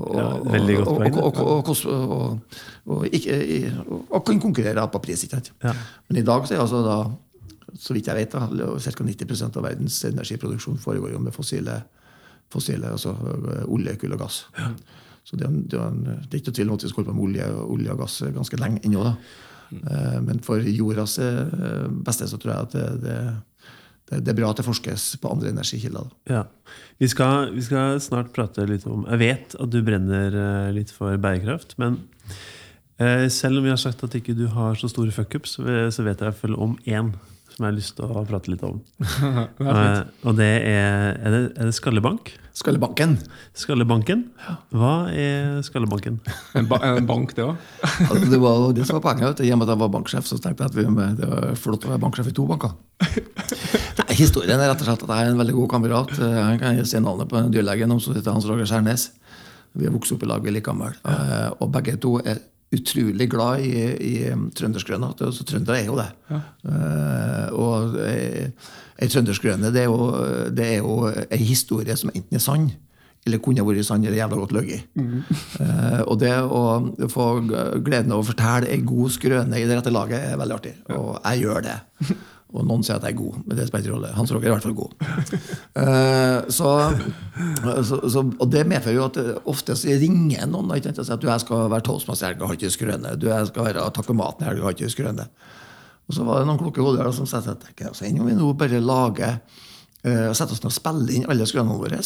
C: kan konkurrere på pris. ikke sant?
A: Ja.
C: Men i dag så er altså da, så vidt jeg vet, da, ca. 90 av verdens energiproduksjon foregår jo med fossile, fossile altså øh, olje, kull og gass. Så det er, en- det, en, det er ikke tvil om at vi skal holde på med olje, olje og gass ganske lenge ennå. Mm. Men for jordas eh, beste så tror jeg at det, det, det, er bra at det forskes på andre energikilder.
A: Ja. Vi skal, vi skal snart prate litt om Jeg vet at du brenner eh, litt for bærekraft, men selv om vi har sagt at ikke du har så store fuckups, så vet jeg i hvert fall om én som jeg har lyst til å prate litt om. det og det er Er det, er det Skallebank?
C: Skallebanken.
A: Skallebanken? Hva er Skallebanken?
B: En, ba en bank, det òg.
C: Altså, det var det som var poenget. vet. I og med at jeg var banksjef, så tenkte jeg at vi, det var flott å være banksjef i to banker. Nei, historien er rett og slett at jeg er en veldig god kamerat. Jeg kan si navnet på en dyrlege nå, som heter Hans Roger Skjærnes. Vi har vokst opp i lag, vi er like gamle. Eh, Og begge to er utrolig glad i, i trøndersgrønne. Så trøndere er jo det. Eh, og eh, ei trøndersgrønne, det er jo, det er jo ei historie som enten er sann, eller kunne vært sann eller jævla godt løyet. Eh, og det å få gleden av å fortelle ei god skrøne i det rette laget er veldig artig. Og jeg gjør det. Og noen sier at jeg er god, men det spiller ikke rolle. Hans Roger er i hvert fall god. Uh, så, så, så, og det medfører jo at oftest ofte ringer noen og sier at du, jeg skal være toastmaster i helga, har ikke skrøne. Du, jeg skal være takke maten i helga, har ikke skrøne. Og så var det noen kloke hoder som sa at enn om vi nå bare lager uh, setter oss ned og spiller inn alle skrønene våre.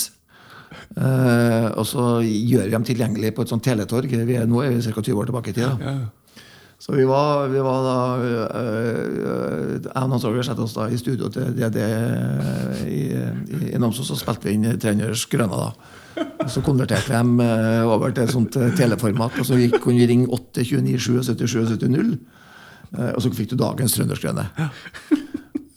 C: Uh, og så gjør vi dem tilgjengelig på et sånt teletorg. Vi er, nå er vi ca. 20 år tilbake i tid. da. Så vi var, vi var da Jeg og Hans Roger satte oss da i studio til DD i, i, i Namsos, og spilte inn 300 grønne. da. Og så konverterte de over til et sånt teleformat, og så gikk, kunne vi ringe 8 29 77 77 0. Eh, og så fikk du dagens Trøndersgrønne. Eh,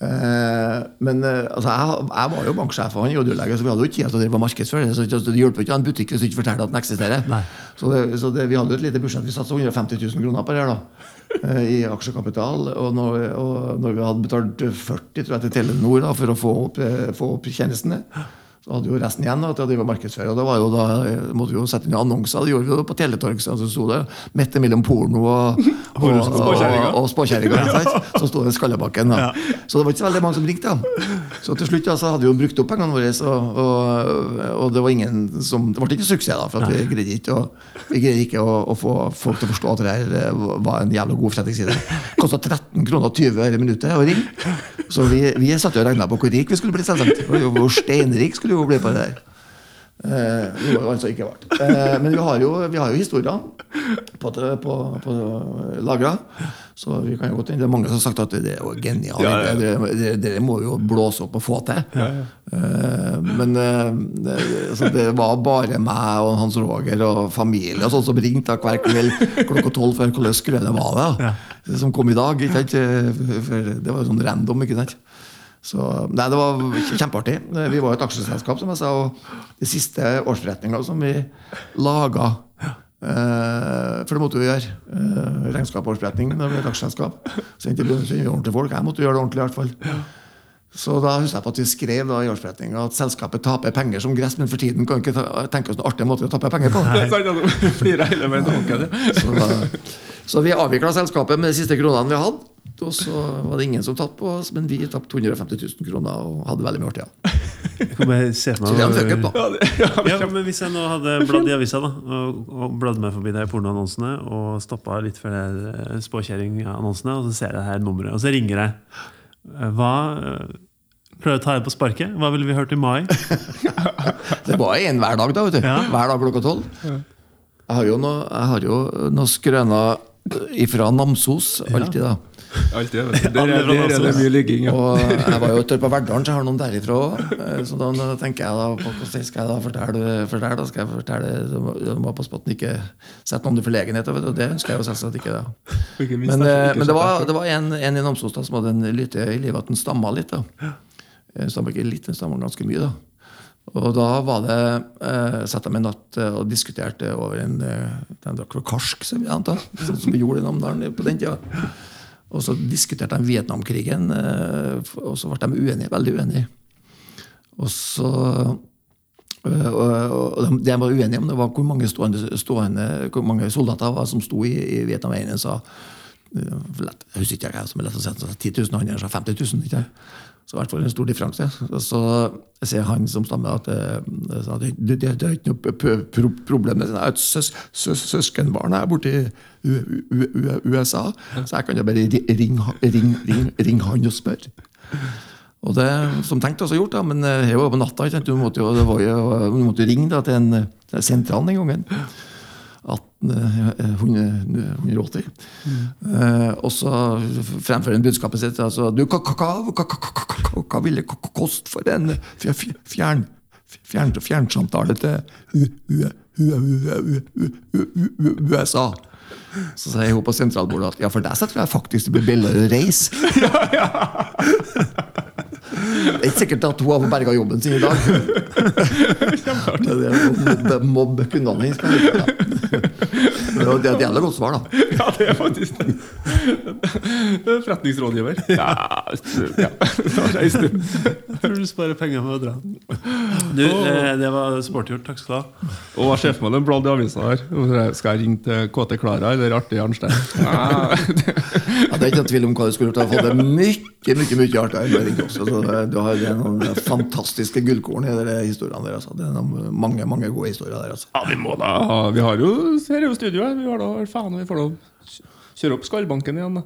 C: men eh, altså, jeg, jeg var jo banksjef og han radiolege, så vi hadde jo ikke tid til å drive markedsføre det. Så det hjelper ikke å ha en butikk hvis du ikke forteller at den eksisterer.
A: Nei.
C: Så, det, så det, vi hadde jo et lite budsjett. Vi satsa 150 000 kroner på det her da, eh, i aksjekapital. Og når, og når vi hadde betalt 40 tror jeg, til Telenor da, for å få opp, eh, få opp tjenestene, så hadde jo resten igjen da, til å drive markedsføre. Og det var jo da, eh, måtte vi jo sette inn annonser. Det gjorde vi jo på Teletorg. Så sto det midt mellom porno og, og, og, og spåkjerringa. Så sto det Skallebakken. Da. Så det var ikke så veldig mange som ringte. da. Så til slutt da, så hadde vi jo brukt opp pengene våre, og, og, og det var ingen som, det ble ikke suksess. da, for at vi greide ikke, å, vi greide ikke å, å få folk til å forstå at det her eh, var en jævla god forretningsside. Det kosta 13 kroner og 20 øre minuttet å ringe. Så vi, vi satt og regna på hvor rik vi skulle bli. selvsagt. Hvor steinrik skulle vi jo bli på det der. Eh, noe det altså ikke vært. Eh, men vi har jo, vi har jo historier på, på, på lagra. Så vi kan jo godt, det er mange som har sagt at det er jo genialt.
B: Ja, ja.
C: Dere, det, det må jo blåse opp og få til. Eh, men eh, det, altså, det var bare meg og Hans Roger og familie og sånn som ringte hver kveld klokka tolv for hvordan skrønet var det. Som kom i dag. Ikke sant? For det var jo sånn random. ikke sant? Så, nei, Det var kjempeartig. Vi var et aksjeselskap, som jeg sa. Og de siste årsforretninga som vi laga eh, For det måtte vi gjøre. Eh, regnskap og årsforretning når vi er et aksjeselskap. Så ikke lønner seg ordentlige folk. Jeg måtte gjøre det ordentlig. i hvert fall. Så da husker jeg på at vi skrev da i årsforretninga at selskapet taper penger som gress, men for tiden kan vi ikke ta, tenke oss noen artige måter å tape penger på.
B: Det.
C: Så, da, så vi avvikla selskapet med de siste kronene vi hadde. Og så var det ingen som tapte på oss, men vi tapte 150 000 kroner og hadde veldig mye artig. Ja. Så vi hadde da.
A: Men Hvis jeg nå hadde bladd i avisa da, og, og bladd meg forbi de pornoannonsene og stoppa litt for de eh, spåkjerringannonsene, og så ser jeg det her nummeret, og så ringer jeg. Eh, Hva eh, Prøver å ta det på sparket? Hva ville vi hørt i mai?
C: Det var en hver dag, da. vet du.
A: Ja.
C: Hver dag klokka tolv. Jeg har jo noe, jeg har noe skrøner ifra Namsos alltid, da.
B: Alltid. vet det, Der, er- der er det mye ligging. Ja.
C: Og jeg var jo et år på Verdalen, så jeg har noen derifra òg. Så da tenker jeg da på hvordan skal jeg da fortelle, fortelle da skal jeg fortelle Du må, passe på at den ikke setter noen i forlegenhet. og Det ønsker jeg jo selvsagt ikke. da. Men, eh, men det var, det var en, en i Namsos da, som hadde en lyte i livet at den stamma litt. da. Stammer ikke litt, den stammer ganske mye. da. Og da var det eh, satt meg en natt eh, og diskuterte over en eh, De drakk vel karsk, som jeg antar, som vi gjorde i Namdalen på den tida. Og så diskuterte de Vietnamkrigen, eh, og så ble de uenige, veldig uenige. Og så øh, og, de, var uenige om det var hvor mange, stående, stående, hvor mange soldater var som sto i, i sa øh, lett, Jeg husker ikke hva som er lett å si, 10 000, andre sa 50 000. Ikke? Så i hvert fall en stor differanse. Så, jeg sier han som stammer at øh, det, er ikke noe problem. Jeg har et søs, søs, søskenbarn her borte i USA, så jeg kan jo bare ringe han- og spørre. Og det som tenkt også gjort, da, men eh, jeg var på natta. Du måtte jo, jo, ringe til en til sentralen den gangen. 1880. og så fremfører han budskapet sitt. altså, du, Hva ville det kost for en fjern fjernsamtale til USA? Så sier hun på sentralbordet at ja, for deg så tror jeg faktisk det blir billigere å reise. ja, ja. Det er ikke sikkert at hun har berga jobben sin i dag. Det er mobbe, mobbe kundene hennes. Det er et jævla godt svar, da.
B: Ja, det er faktisk det. Forretningsrådgiver. Ja, ja.
A: Jeg du sparer penger med å dra. Du, eh, Det var sportgjort. Takk skal du ha.
B: Og hva skjer med den bladet i avisa her? Skal jeg ringe til KT Klara eller Artig Arnstein? Ja, det-
C: Ja, det er ikke tvil om hva du skulle gjort. Jeg har fått det mye mye, mye artigere. Altså, det- du har noen fantastiske gullkorn i de historiene der. Altså. Det er noen, mange mange gode historier der. Altså.
B: Ja, vi må da ha Vi har jo Her er jo studioet. Vi har da faen vi får da kjøre opp Skallbanken igjen, da.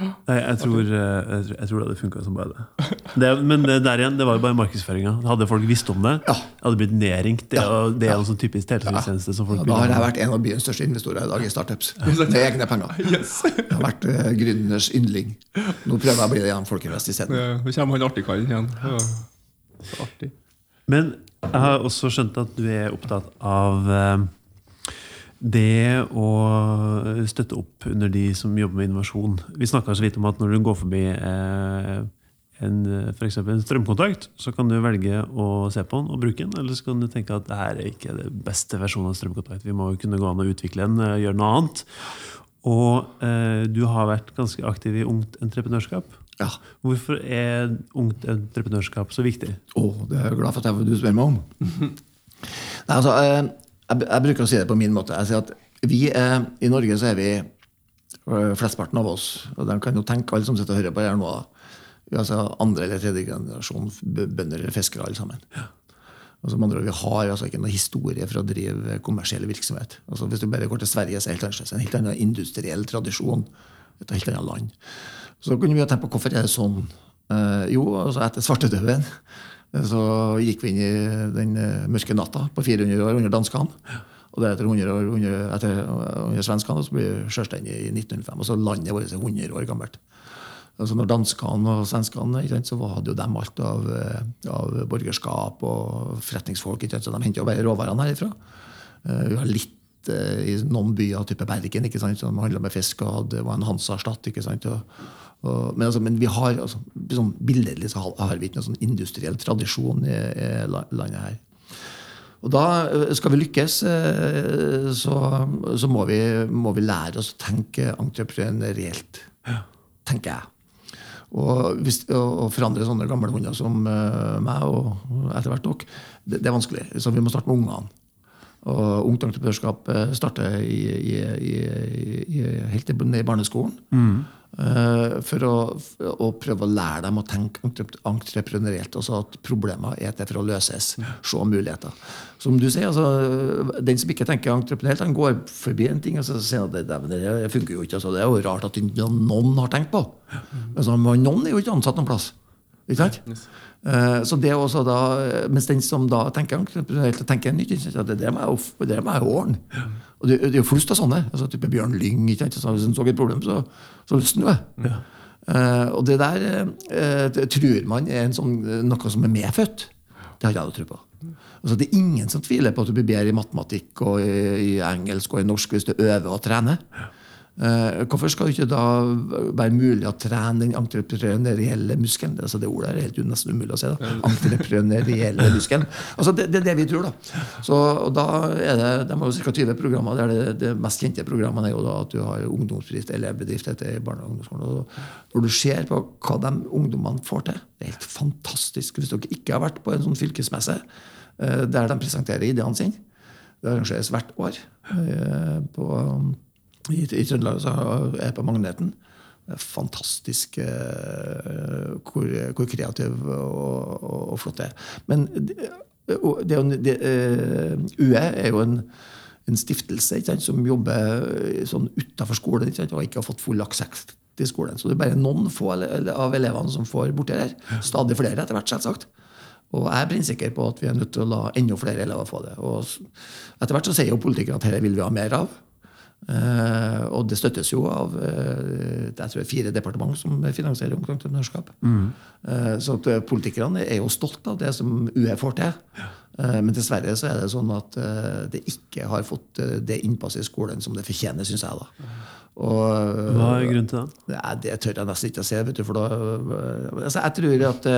A: Nei, jeg tror, eh, jeg, jeg tror det hadde funka som bare det. det. Men det der igjen, det var jo bare markedsføringa. Hadde folk visst om det,
C: Ja.
A: hadde blitt nedringt. Det, og det er jo en sånn typisk telefonistjeneste som folk
C: Ja, da har jeg vært en av byens største investorer i dag i startups. Med egne penger.
B: Yes.
C: Jeg har vært uh, gründers yndling. Nå prøver jeg å bli det gjennom Folkeinvest isteden.
B: Nå kommer han artigkallen igjen. Ja. Så artig.
A: Men jeg har også skjønt at du er opptatt av eh, det å støtte opp under de som jobber med innovasjon. Vi snakka så vidt om at når du går forbi eh, en, for en strømkontakt, så kan du velge å se på den og bruke den. Eller så kan du tenke at det her er ikke det beste versjonen av strømkontakt. Vi må jo kunne gå an å utvikle den, eh, gjøre noe annet. Og eh, du har vært ganske aktiv i Ungt Entreprenørskap.
C: Ja.
A: Hvorfor er Ungt Entreprenørskap så viktig?
C: Oh, det er jeg glad for at jeg du spør meg om. Nei, altså, eh, jeg, jeg, bruker å si det på min måte. Jeg sier at vi er, I Norge så er vi flestparten flesteparten av oss, og de kan jo tenke alle som sitter og hører på her nå, vi er altså andre eller tredje generasjon bønder eller fiskere alle sammen. Altså, andre, vi har altså ikke noe historie for å drive kommersiell virksomhet. Altså, hvis du bare går til Sverige, så er det helt annerledes. En helt annen industriell tradisjon. Et helt annet land. Så kunne vi jo tenke på hvorfor er det sånn. Eh, jo, altså etter svartedauden så gikk vi inn i den mørke natta på 400 år under danskene. Og deretter 100 år under, etter, under svenskene, og så blir vi selvstendige i 1905. Og så landet vårt er 100 år gammelt. Altså når danskene og svenskene så hadde jo dem alt av, eh, av borgerskap og forretningsfolk. så De henter jo bare råvarene herifra. Eh, vi har litt eh, i noen byer, type Bergen, ikke sant, som handla med fisk og hadde, var en Hansa-stat. ikke sant, og, og, men, altså, men, vi har altså, sånn billedlig så har vi ikke noen sånn industriell tradisjon i, i landet her. Og da skal vi lykkes, så, så må, vi, må, vi, lære oss å tenke entreprenørielt. Tenker jeg. Og, hvis, å forandre sånne gamle hunder som uh, meg og etter hvert dere, det, det, er vanskelig. Så vi må starte med ungene. Og Ungt entreprenørskap eh, starter i, i, i, helt ned i barneskolen. Mm. Uh, for å, å, prøve å lære dem å tenke entreprenørielt. Altså at problemer er til for å løses. Se muligheter. Som du sier, altså, Den som ikke tenker entreprenørielt, han går forbi en ting og så sier at det, det, det funker jo ikke. Altså, det er jo rart at noen har tenkt på. Altså, noen er jo ikke ansatt noen plass. Ikke sant? Uh, så det også da, Mens den som da tenker entreprenørielt, tenker nytt, det, det må jeg jo ordne. Og det, det er jo flust av sånne. altså type Bjørn Lyng. ikke sant? Så hvis han så et problem, så, så løsner det. Ja. Uh, og det der uh, tror man er sånn, noe som er medfødt. Det har jeg ikke tro på. Altså, det er ingen som tviler på at du blir bedre i matematikk og i, i engelsk og i norsk hvis du øver og trener. Ja. Uh, hvorfor skal det ikke da være mulig å trene den entreprenørielle muskelen? Altså det ordet er helt nesten umulig å si. da. Entreprenørielle muskelen. Altså det, det, er det vi tror. da. Så og da er det, De har jo ca. 20 programmer. der det, det, mest kjente programmet er jo da at du har ungdomsbedrift eller bedrift etter barne- og ungdomsskolen. Og når du ser på hva de ungdommene får til, det er helt fantastisk. Hvis dere ikke har vært på en sånn fylkesmesse uh, der de presenterer ideene sine, det arrangeres hvert år uh, på i, i Trøndelag så er jeg på Magneten. Fantastisk uh, hvor, hvor, kreativ og, og, og, flott det er. Men det, det er jo, det, uh, UE er jo en, en stiftelse sant, som jobber sånn utafor skolen sant, og ikke har fått full aksept til skolen. Så det er bare noen få av elevene som får borti det. Stadig flere etter hvert, selvsagt. Og jeg er prinsikker på at vi er nødt til å la enda flere elever få det. Og etter hvert så sier jo politikerne at dette vil vi ha mer av. Uh, og det støttes jo av uh, jeg tror fire departement som finansierer entreprenørskap. Mm. Uh, så politikerne er jo stolt av det som UE får til. Ja. men dessverre så er det sånn at det ikke har fått det innpasset i skolen som det fortjener, syns jeg. da.
A: Og, Hva er grunnen til det?
C: Det tør jeg nesten ikke å se. vet du, da, altså, Jeg tror at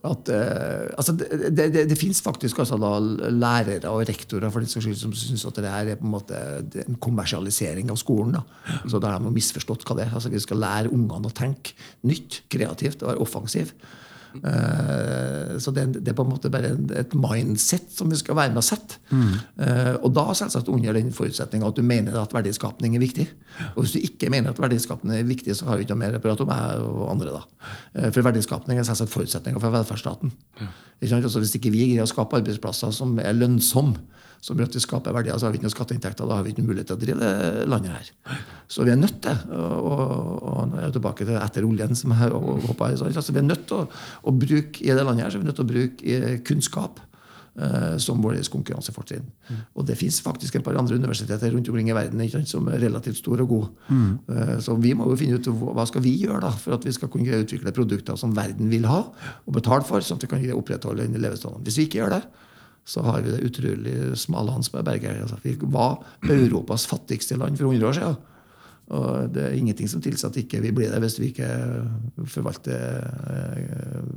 C: at, uh, altså det, det, det, det fins faktisk altså lærere og rektorer for den skyld, som syns at det her er på en måte en kommersialisering av skolen. Da. Så da har de misforstått hva det er. Altså, vi skal lære ungene å tenke nytt, kreativt og være offensiv. Uh, så det, det, er på en måte bare et mindset som vi skal være med å sette. Mm. Uh, og da selvsagt under den forutsetninga at du mener at verdiskapning er viktig. Og hvis du ikke mener at verdiskapning er viktig, så har vi ikke noe mer å prate om jeg og andre. da. Uh, for verdiskapning er selvsagt forutsetninga for velferdsstaten. Ja. Altså, hvis ikke vi greier å skape arbeidsplasser som er lønnsomme, som gjør at vi skaper verdier, så har vi ikke noen skatteinntekter. Da har vi ikke noen mulighet til å drive landet her. Så vi er nødt til og, og, nå er jeg tilbake til etter oljen, som jeg hoppa så Altså, vi er nødt til å, å, bruke i det landet her, så vi er nødt til å bruke eh, kunnskap eh, som vårt konkurransefortrinn. Mm. Og det fins faktisk et par andre universiteter rundt omkring i verden ikke, som er relativt store og gode. Mm. Så vi må jo finne ut hva skal vi gjøre da, for at vi skal kunne utvikle produkter som verden vil ha og betale for, sånn at vi kan opprettholde den levestandarden. Hvis vi ikke gjør det, så har vi det utrolig smale hans Berger. Altså, vi var Europas fattigste land for 100 år siden. Og det er ingenting som tilsier at ikke vi blir det hvis vi ikke forvalter eh,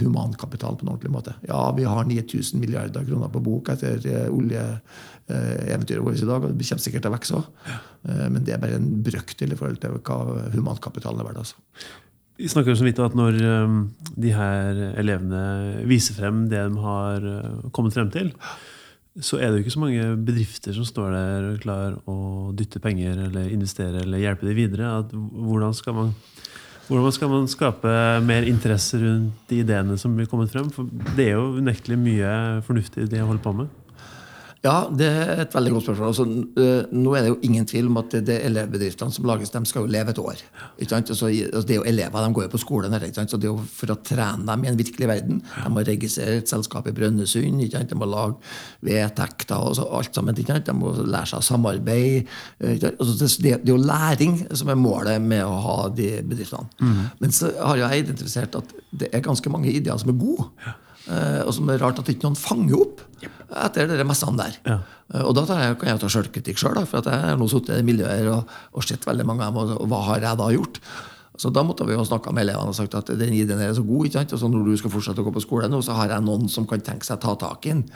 C: humankapital på en ordentlig måte. Ja, vi har 9000 milliarder kroner på bok etter eh, oljeeventyret vårt i dag, og det kommer sikkert til å vokse òg. Men det er bare en brøkdel i forhold til hva humankapitalen er verdt. altså.
A: Vi snakker så vidt om at når um, de her elevene viser frem det de har uh, kommet frem til, så er det jo ikke så mange bedrifter som står der og klar å dytte penger eller investere eller hjelpe dem videre. At, hvordan, skal man, hvordan skal man skape mer interesse rundt de ideene som blir kommet frem? For det er jo unektelig mye fornuftig de det å holde på med.
C: Ja, det er et veldig godt spørsmål. Altså, øh, nå er det jo ingen tvil om at det, det elevbedriftene som lages, de skal jo leve et år. Altså, altså, det er jo elever, de går jo på skolen her. Så det er jo for å trene dem i en virkelig verden. De må registrere et selskap i Brønnøysund. De må lage vedtekter og så, alt sammen. De må lære seg samarbeid. Altså, det, det, er jo læring som er målet med å ha de bedriftene. Mm. Men så har jeg identifisert at det er ganske mange ideer som er gode. Eh, og som er rart at ikke noen fanger opp etter de messene der. Ja. Eh, og da jeg, kan jeg ta sjølkritikk sjøl, selv, for jeg har nå sittet i miljøer og, og, sett veldig mange av dem. Og, hva har jeg da gjort? Så da måtte vi jo snakke med elevene og sagt at den ideen er så god. ikke sant? Og så når du skal fortsette å gå på skole nå, så har jeg noen som kan tenke seg å ta tak i den.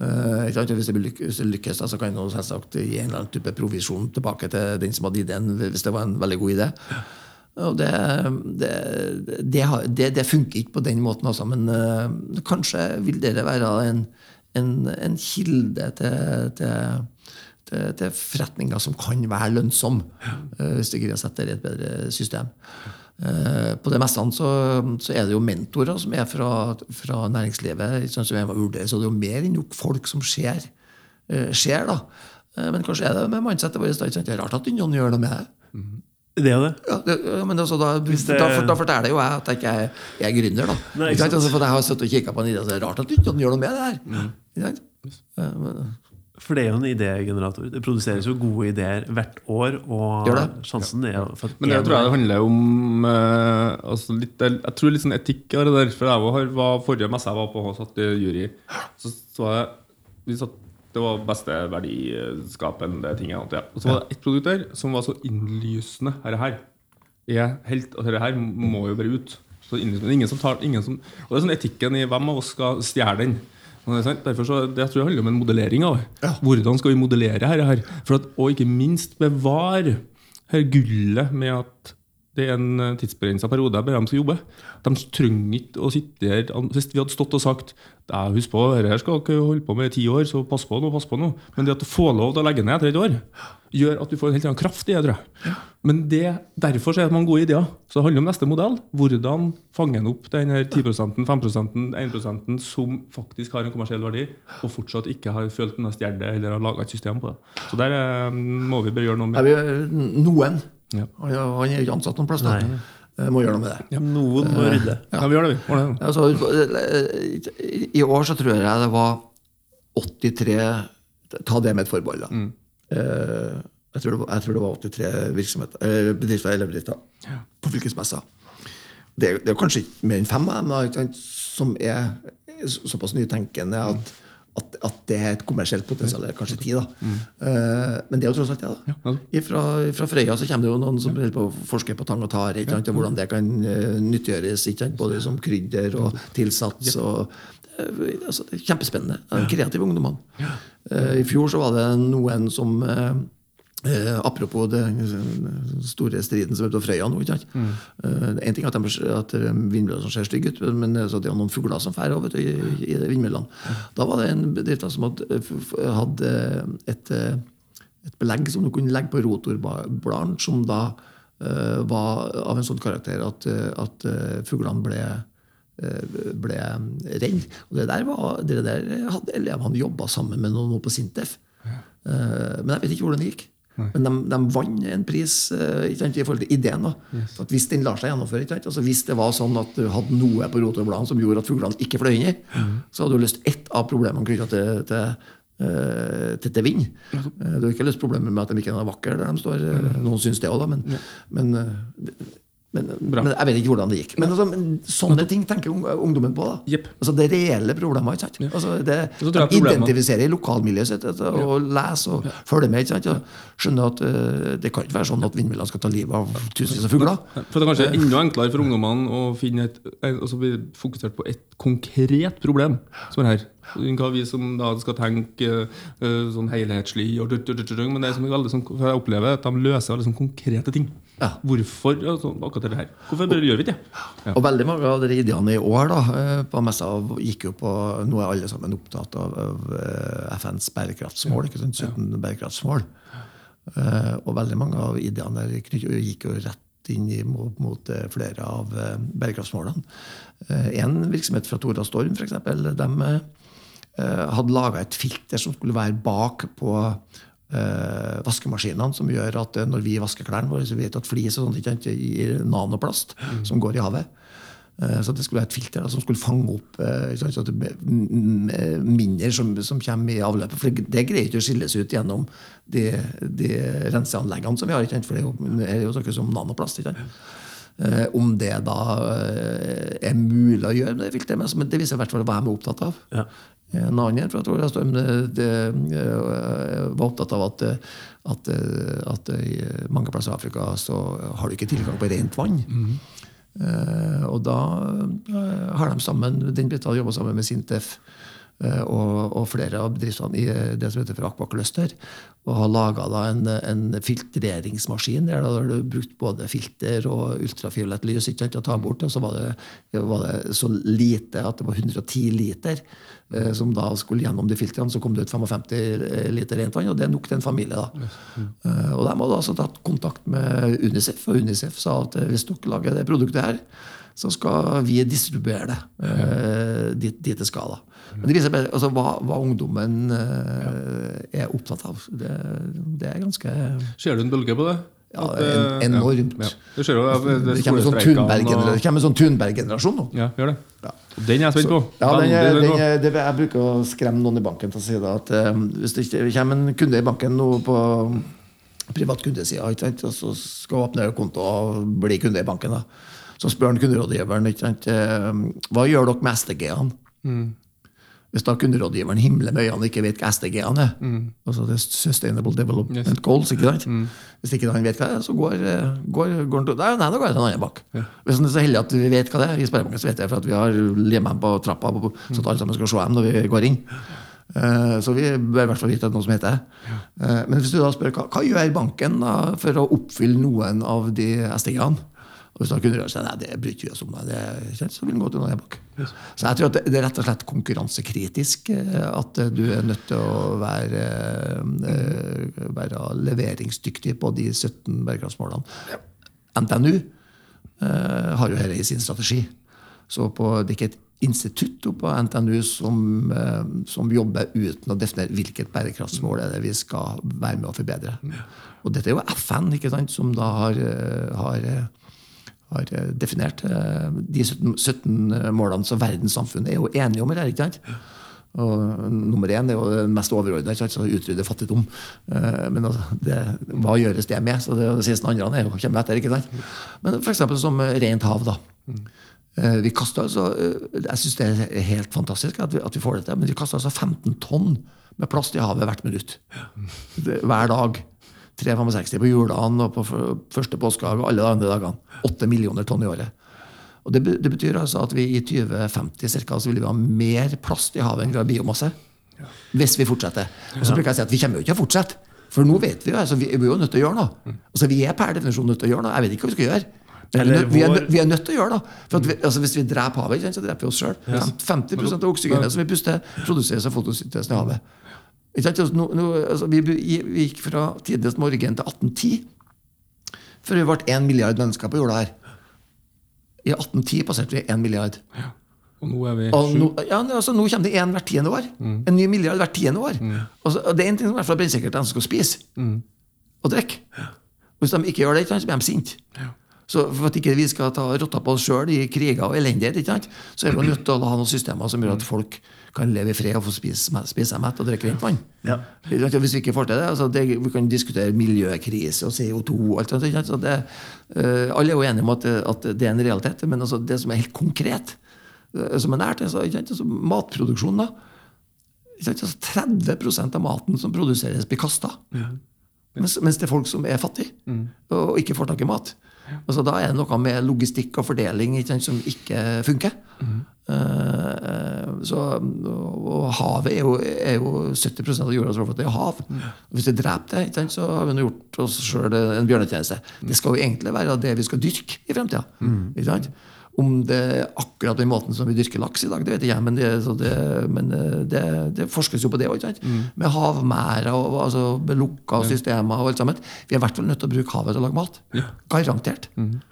C: Uh, hvis, det lykkes, lykkes, så kan jeg selvsagt gi en eller annen type provisjon tilbake til den som hadde ideen, hvis det var en veldig god idé. Og det, det, det, det, funker ikke på den måten, altså. Men uh, kanskje vil dere være en, en, en kilde til, til, til, forretninger som kan være lønnsomme, uh, hvis du greier å sette det i et bedre system. Uh, på det meste så, så, er det jo mentorer som er fra, fra næringslivet. Sånn som jeg må vurdere, så det er jo mer enn nok folk som ser. ser da. Men kanskje er det med mindsetet vårt. Det er rart at ingen gjør noe med det.
A: Det er det.
C: Ja, det, men også, da, det... da, da, forteller jo jeg at jeg ikke er, jeg er gründer. da. Nei, altså, for jeg har sittet og kikka på en idé, så det er rart at du ikke gjør noe med det her. Mm.
A: For det er jo en idégenerator. Det produseres jo gode ideer hvert år. Og sjansen er for
B: Men det tror jeg det handler om uh, altså litt, Jeg tror litt sånn etikk av det der. For jeg var, forrige messe jeg var på, og satt i jury, så så jeg vi satt det var beste verdiskapende ting. Ja. Og så var det ett produkt der som var så innlysende. Her, her. Jeg helt, og dette her må jo bare ut. Så innlysende. ingen som tar, ingen som, og det er sånn etikken i hvem av oss skal stjele den. Derfor så, det jeg tror jeg handler om en modellering av ja. Hvordan skal vi modellere dette her? For at, og ikke minst bevare her gullet med at det er en eh, tidsbegrensa periode der de skal jobbe. De trenger ikke å sitte her Hvis vi hadde stått og sagt husk på, dette skal dere holde på med i ti år, så pass på nå, pass på nå. Men det at du får lov til å legge ned etter et år, gjør at du får en helt annen kraft i det. tror jeg. Men det, derfor er det mange gode ideer. Så det handler om neste modell. Hvordan fange opp den 10% 5% 1% som faktisk har en kommersiell verdi, og fortsatt ikke har følt noe stjerne eller har laga et system på det. Så der eh, må vi bare gjøre noe
C: med. Noen ja. Han, han er ikke ansatt noen plass. jeg Må gjøre noe med det.
A: Ja, noen må rydde.
B: Ja. vi gjør det, vi.
C: Altså, I år så tror jeg det var 83 Ta det med et forbehold, da. Mm. Eh, jeg, tror var, jeg, tror det var, 83 virksomheter, bedrifter eller bedrifter ja. på fylkesmessa. Det, det, er kanskje ikke mer enn fem av dem som er såpass nytenkende at at, at, det er et kommersielt potensial. Kanskje ti, da. Mm. Uh, men det er jo tross alt det. da. Ja. Fra, fra, Frøya så kommer det jo noen som ja. på forsker på tang og tare, ja. og hvordan det kan uh, nyttiggjøres. Både som krydder og tilsats. og uh, altså, det er Kjempespennende. Kreative ungdommene. I fjor så var det noen som Eh, apropos den store striden som er på Frøya nå. ikke sant? Mm. Eh, en ting er at, de, at vindmøllene ser stygge ut, men det er noen fugler som drar over i, i vindmøllene. Mm. Da var det en bedrift som hadde, hadde et, et, belegg som du kunne legge på rotorbladene, som da eh, var av en sånn karakter at, at fuglene ble ble redd. Og det der, var, det der hadde elevene jobba sammen med noen på Sintef. Ja. men jeg vet ikke hvordan det gikk. Men de, de vant en pris sant, i forhold til ideen. Yes. at Hvis den lar seg gjennomføre, altså Hvis det var sånn at du hadde noe på rotorbladene som gjorde at fuglene ikke fløy inni, mm. så hadde du løst ett av problemene knytta til, til, uh, til, til vind. Uh, du har ikke løst problemet med at de ikke er vakre der de står. Noen syns det òg, da. Men, ja. men Men, men Jeg vet ikke hvordan det gikk. Men, altså, sånne ting tenker ungdommen på. da
B: yep.
C: Altså Det er reelle problemer. ikke sant? Altså det,
B: jeg
C: de
B: problemet-
C: identifiserer i lokalmiljøet sitt vet du, og leser og følger med. ikke sant? Og skjønner at uh, det kan ikke være sånn at vindmøllene skal ta livet av tusenvis av fugler.
B: For det er kanskje enda enklere for ungdommene å finne et, altså bli fokusert på et konkret problem. Som er her. Hva vi som da skal tenke uh, sånn helhetslig og Men det er som veldig sånn, for jeg opplever at de løser alle sånn konkrete ting.
C: Ja.
B: Hvorfor altså, akkurat det her? Hvorfor og, gjør vi ikke det? Ja.
C: Og veldig mange av de ideene i år da, eh, på messa gikk jo på Nå er alle sammen opptatt av, av eh, FNs bærekraftsmål. ikke sant, 17 bærekraftsmål. Eh, Og veldig mange av ideene der gikk jo rett inn i, mot, mot flere av bærekraftsmålene. En virksomhet fra Tora Storm, f.eks., de hadde laga et filter som skulle være bak på eh, vaskemaskinene, som gjør at eh, når vi vasker klærne våre, så vet vi at flis og sånt ikke gir nanoplast som går i havet. Eh, Så det skulle være et filter da, som skulle fange opp eh, sant, mindre som, som kommer i avløpet. For det, greier ikke å skilles ut gjennom de, de renseanleggene som vi har. Ikke sant? For det er jo, noe som nanoplast. Ikke sant? Eh, om det da eh, er mulig å gjøre med det filteret, men- men det viser i hvert fall hva jeg er opptatt av.
A: Ja.
C: En annen Storm det, det, eh, var opptatt av at, eh, at, eh, at i mange plasser i Afrika så har du ikke tilgang på rent vann. Eh, og da eh, har de sammen, den Brita jobba sammen med Sintef eh, og, og flere av bedriftene i eh, det som heter for Akva Cluster, og har laga en, en filtreringsmaskin der har du brukt både filter og ultrafiolett lys ikke sant, å ta bort. Og så var det, var det så lite at det var 110 liter eh, som da skulle gjennom de filtrene. Så kom det ut 55 liter rent vann, og det er nok til en familie. da. Eh, og de hadde altså tatt kontakt med Unicef, og Unicef sa at eh, hvis dere lager det produktet her, så skal vi distribuere det eh, dit, dit det skal. da. Men det viser altså, hva, hva ungdommen ja. er opptatt av. Det, det er ganske
B: Ser du en bølge på det?
C: Ja, en,
B: eh,
C: enormt.
B: Ja, ja. Det, det,
C: Det kommer en sånn
B: skolestreikene
C: Thunberg-generasjon
B: og-
C: det kommer en sånn Thunberg-generasjon nå.
B: Ja, gjør det.
C: Ja.
B: Den er jeg spent på.
C: Ja, den,
B: den,
C: er- den, er- Jeg bruker å skremme noen i banken til å si at eh, hvis det ikke kommer en kunde i banken nå på privat kundeside, og så skal åpne konto og bli kunde i banken, da. så spør han kunderådgiveren eh, hva gjør dere med SDG-ene.
B: Mm.
C: Hvis da kunderådgiveren himler med øynene og ikke vet hva SDG-ene er, altså det er Sustainable Development
B: Mm. Yes. Mm.
C: Goals, ikke sant? hvis ikke han vet hva det er, så går, eh, går, går han til Nei, da går han til en annen bank. Hvis han er så heldig at vi vet hva det er, i Sparebanken så vet jeg for at vi har limet dem på trappa, på- så at alle sammen skal se dem når vi går inn. Eh, Så vi bør i hvert fall vite noe som heter det. Eh, Men hvis du da spør hva, hva gjør banken da for å oppfylle noen av de SDG-ene? Og hvis han kunne si nei, det bryr ikke vi oss om, det så vil han gå til noen bak. Så jeg tror at det, er rett og slett konkurransekritisk eh, at eh, du er nødt til å være, eh, være leveringsdyktig på de 17 bærekraftsmålene. NTNU har jo dette i sin strategi. Så på, det er ikke et institutt på NTNU som, som jobber uten å definere hvilket bærekraftsmål er det vi skal være med å forbedre. Og dette er jo FN ikke sant, som da har, har, har eh, definert eh, de 17, 17 målene som verdens samfunn er jo enige om. eller ikke sant? Og nummer én er jo den mest overordna, altså utrydde fattigdom. Eh, Men altså, det, hva gjøres det med? Så det, det 16 andre er jo kommer etter. ikke sant? Men f.eks. som rent hav. da. Eh, Vi kaster altså, eh, Jeg syns det er helt fantastisk at vi, at vi får det til, men vi kaster altså 15 tonn med plast i havet hvert minutt. Hver dag. 365 på julene og på første påskedag og alle de andre dagene. 8 millioner tonn i året. Og det, det betyr altså at vi i 2050 cirka, så vil vi ha mer plast i havet enn vi har biomasse. Hvis vi fortsetter. Og så bruker jeg å si at vi kommer jo ikke til å fortsette. For nå vet vi jo, altså, vi er jo nødt til å gjøre noe. Altså, vi er per definisjon nødt til å gjøre noe. Jeg vet ikke hva vi skal gjøre. Men vi, er vi, er, nødt- til å gjøre det. For vi, altså, hvis vi dreper havet, så dreper vi oss sjøl. 50% av oksygenet som vi puster, produseres av fotosyntesen i havet. Sant? Altså, nå, nå, altså, vi, vi gikk fra tidenes morgen til 1810 før vi ble 1 milliard mennesker på jorda her. I 1810 passerte vi 1 milliard.
B: Og nå er vi
C: Og
B: sju.
C: nå, ja, altså, nå kommer det én hvert tiende år. En ny milliard hvert tiende år. Og, så, og det er en ting som i hvert fall er brennsikkert, de som skal spise og drikke. Ja. Hvis de ikke gjør det, så blir de sinte. Så For at ikke vi skal ta rotta på oss sjøl i kriger og elendighet, så er vi nødt til å ha noen systemer som gjør at folk kan leve i fred og få spise, spise seg mett og drikke rent vann.
A: Ja.
C: Hvis vi ikke får til det, altså det Vi kan diskutere miljøkrise og CO2 og alt sånt. Så det, uh, alle er jo enige om at, at det er en realitet, men altså det som er helt konkret, eh, som er nært, altså, altså matproduksjon, da. Ikke sant? Altså 30 av maten som produseres, blir kasta. Mens, mens det er folk som er fattige og ikke får tak i mat. Altså, da er det noe med logistikk og fordeling ikke sant, som ikke funker. Eh, så, og, havet er jo, er jo 70% av jordas overflate er hav. Hvis vi dreper det, så har vi gjort oss sjøl en bjørnetjeneste. Det skal jo egentlig være det vi skal dyrke i fremtida. Mm. Om det er akkurat den måten som vi dyrker laks i dag, det vet jeg, men det, så det, men eh, det, det forskes jo på det òg. Med havmerder og altså, med lukka systemer og alt sammen. Vi er i hvert fall nødt til å bruke havet til å lage mat. Garantert.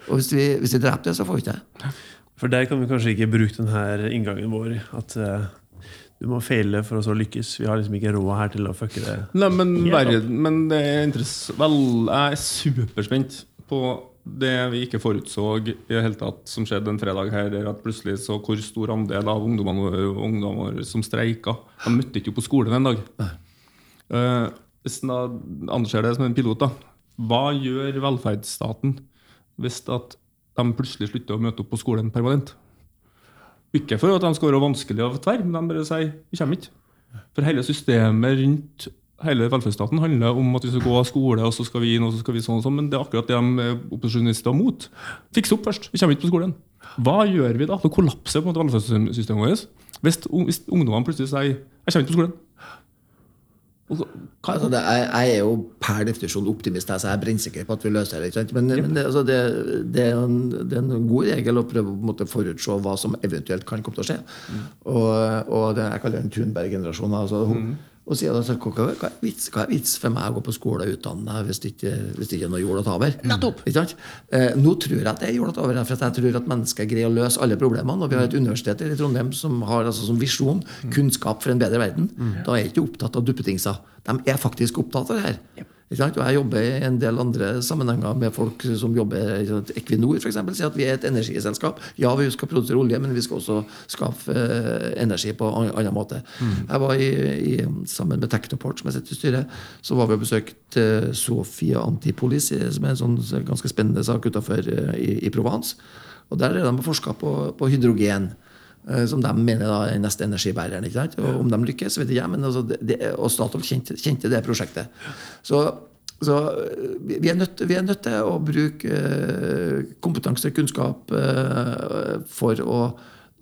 C: Og hvis vi, hvis vi dreper det, så får vi ikke det.
A: For der kan vi kanskje ikke bruke denne inngangen vår. At eh, du må feile for å så lykkes. Vi har liksom ikke råd her til å fucke det.
B: Nei, men,
A: verden,
B: men det er interessant Vel, jeg er superspent på det vi ikke forutså i det hele tatt som skjedde en fredag her, er at plutselig så hvor stor andel av ungdommene våre, ungdommene våre som streika. De møtte ikke opp på skolen en dag. Uh, hvis en anser det som en pilot, da, hva gjør velferdsstaten hvis at de plutselig slutter å møte opp på skolen permanent? Ikke for at de skal være vanskelig å tverre, men de bare sier vi kommer ikke. For hele systemet rundt hele velferdsstaten handler om at vi skal gå av skole, og så skal vi inn, og så skal vi sånn og sånn, men det er akkurat det de er opposisjonister mot. Fikse opp først. Vi kommer ikke på skolen. Hva gjør vi da? Da kollapser på en måte velferdssystemet vårt. Hvis, hvis ungdommene plutselig sier 'jeg kommer ikke på skolen'. Og
C: Altså, det, jeg, er jo per definisjon optimist, så jeg er brennsikker på at vi løser det. ikke sant? Men, men det, altså, det, det, er en, det er en god regel å prøve å måte, forutse hva som eventuelt kan komme til å skje. Og, og det, Jeg kaller det en Thunberg-generasjon. Altså, hun- og sier da, hva, hva, er vits, hva er vits for meg å gå på skole og utdanne meg hvis det ikke, hvis det ikke er noe jord å ta over? Ikke sant? Eh, nå tror jeg at det er jord å ta over, for jeg tror at mennesker greier å løse alle problemene. Og vi har et universitet i Trondheim som har altså, som visjon kunnskap for en bedre verden. Da er jeg ikke opptatt av duppetingser. De er faktisk opptatt av det her. Sant? Og jeg jobber i en del andre sammenhenger med folk som jobber i Equinor eksempel, sier at vi er et energiselskap. Ja, vi skal produsere olje, men vi skal også skaffe eh, energi på en annen måte. Jeg var i, i, Sammen med Technoport, som jeg sitter i styret, så var vi og besøkte Sofia Antipolis, som er en sånn ganske spennende sak utenfor eh, i, i Provence. Og Der er de forska på, på hydrogen. Eh, Som de mener da er den neste energibæreren. ikke sant? Og Om de lykkes, vet ikke jeg, men altså det, det, og Statoil kjente, kjente det prosjektet. Så, så vi er, nødt, vi er nødt til å bruke eh, kompetanse og kunnskap eh, for å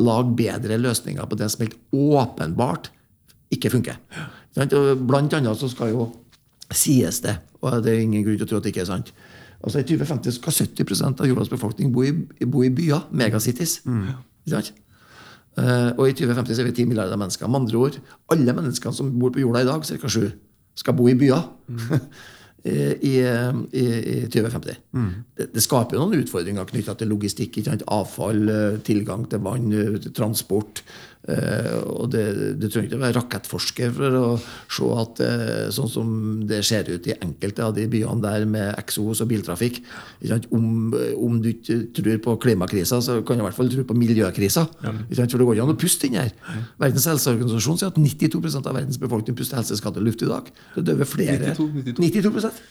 C: lage bedre løsninger på det som helt åpenbart ikke funker. Blant annet så skal jo sies det, og det er ingen grunn til å tro at det ikke er sant. Altså I 2050 skal 70% av jordas befolkning bo i, bo i byer, megacities. Ikke sant? Eh, og i 2050 så er vi 10 milliarder mennesker. Med andre ord, alle menneskene som bor på jorda i dag, ca. 7, skal bo i byer. I, i, i 2050. Det, det skaper jo noen utfordringer knytta til logistikk. Ikke sant? Avfall, tilgang til vann, transport. Eh, og det, Du trenger ikke å være rakettforsker for å se at uh, sånn som det ser ut i enkelte av de byene der med eksos og biltrafikk? Om, om du ikke tror på klimakrisa, så kan du i hvert fall tro på miljøkrisa. Ja. For det går ikke an å puste inn her. Verdens helseorganisasjon sier at 92% av verdens befolkning puster helseskadet luft i dag. Det døver flere.
B: 92,
C: 92 ikke sant?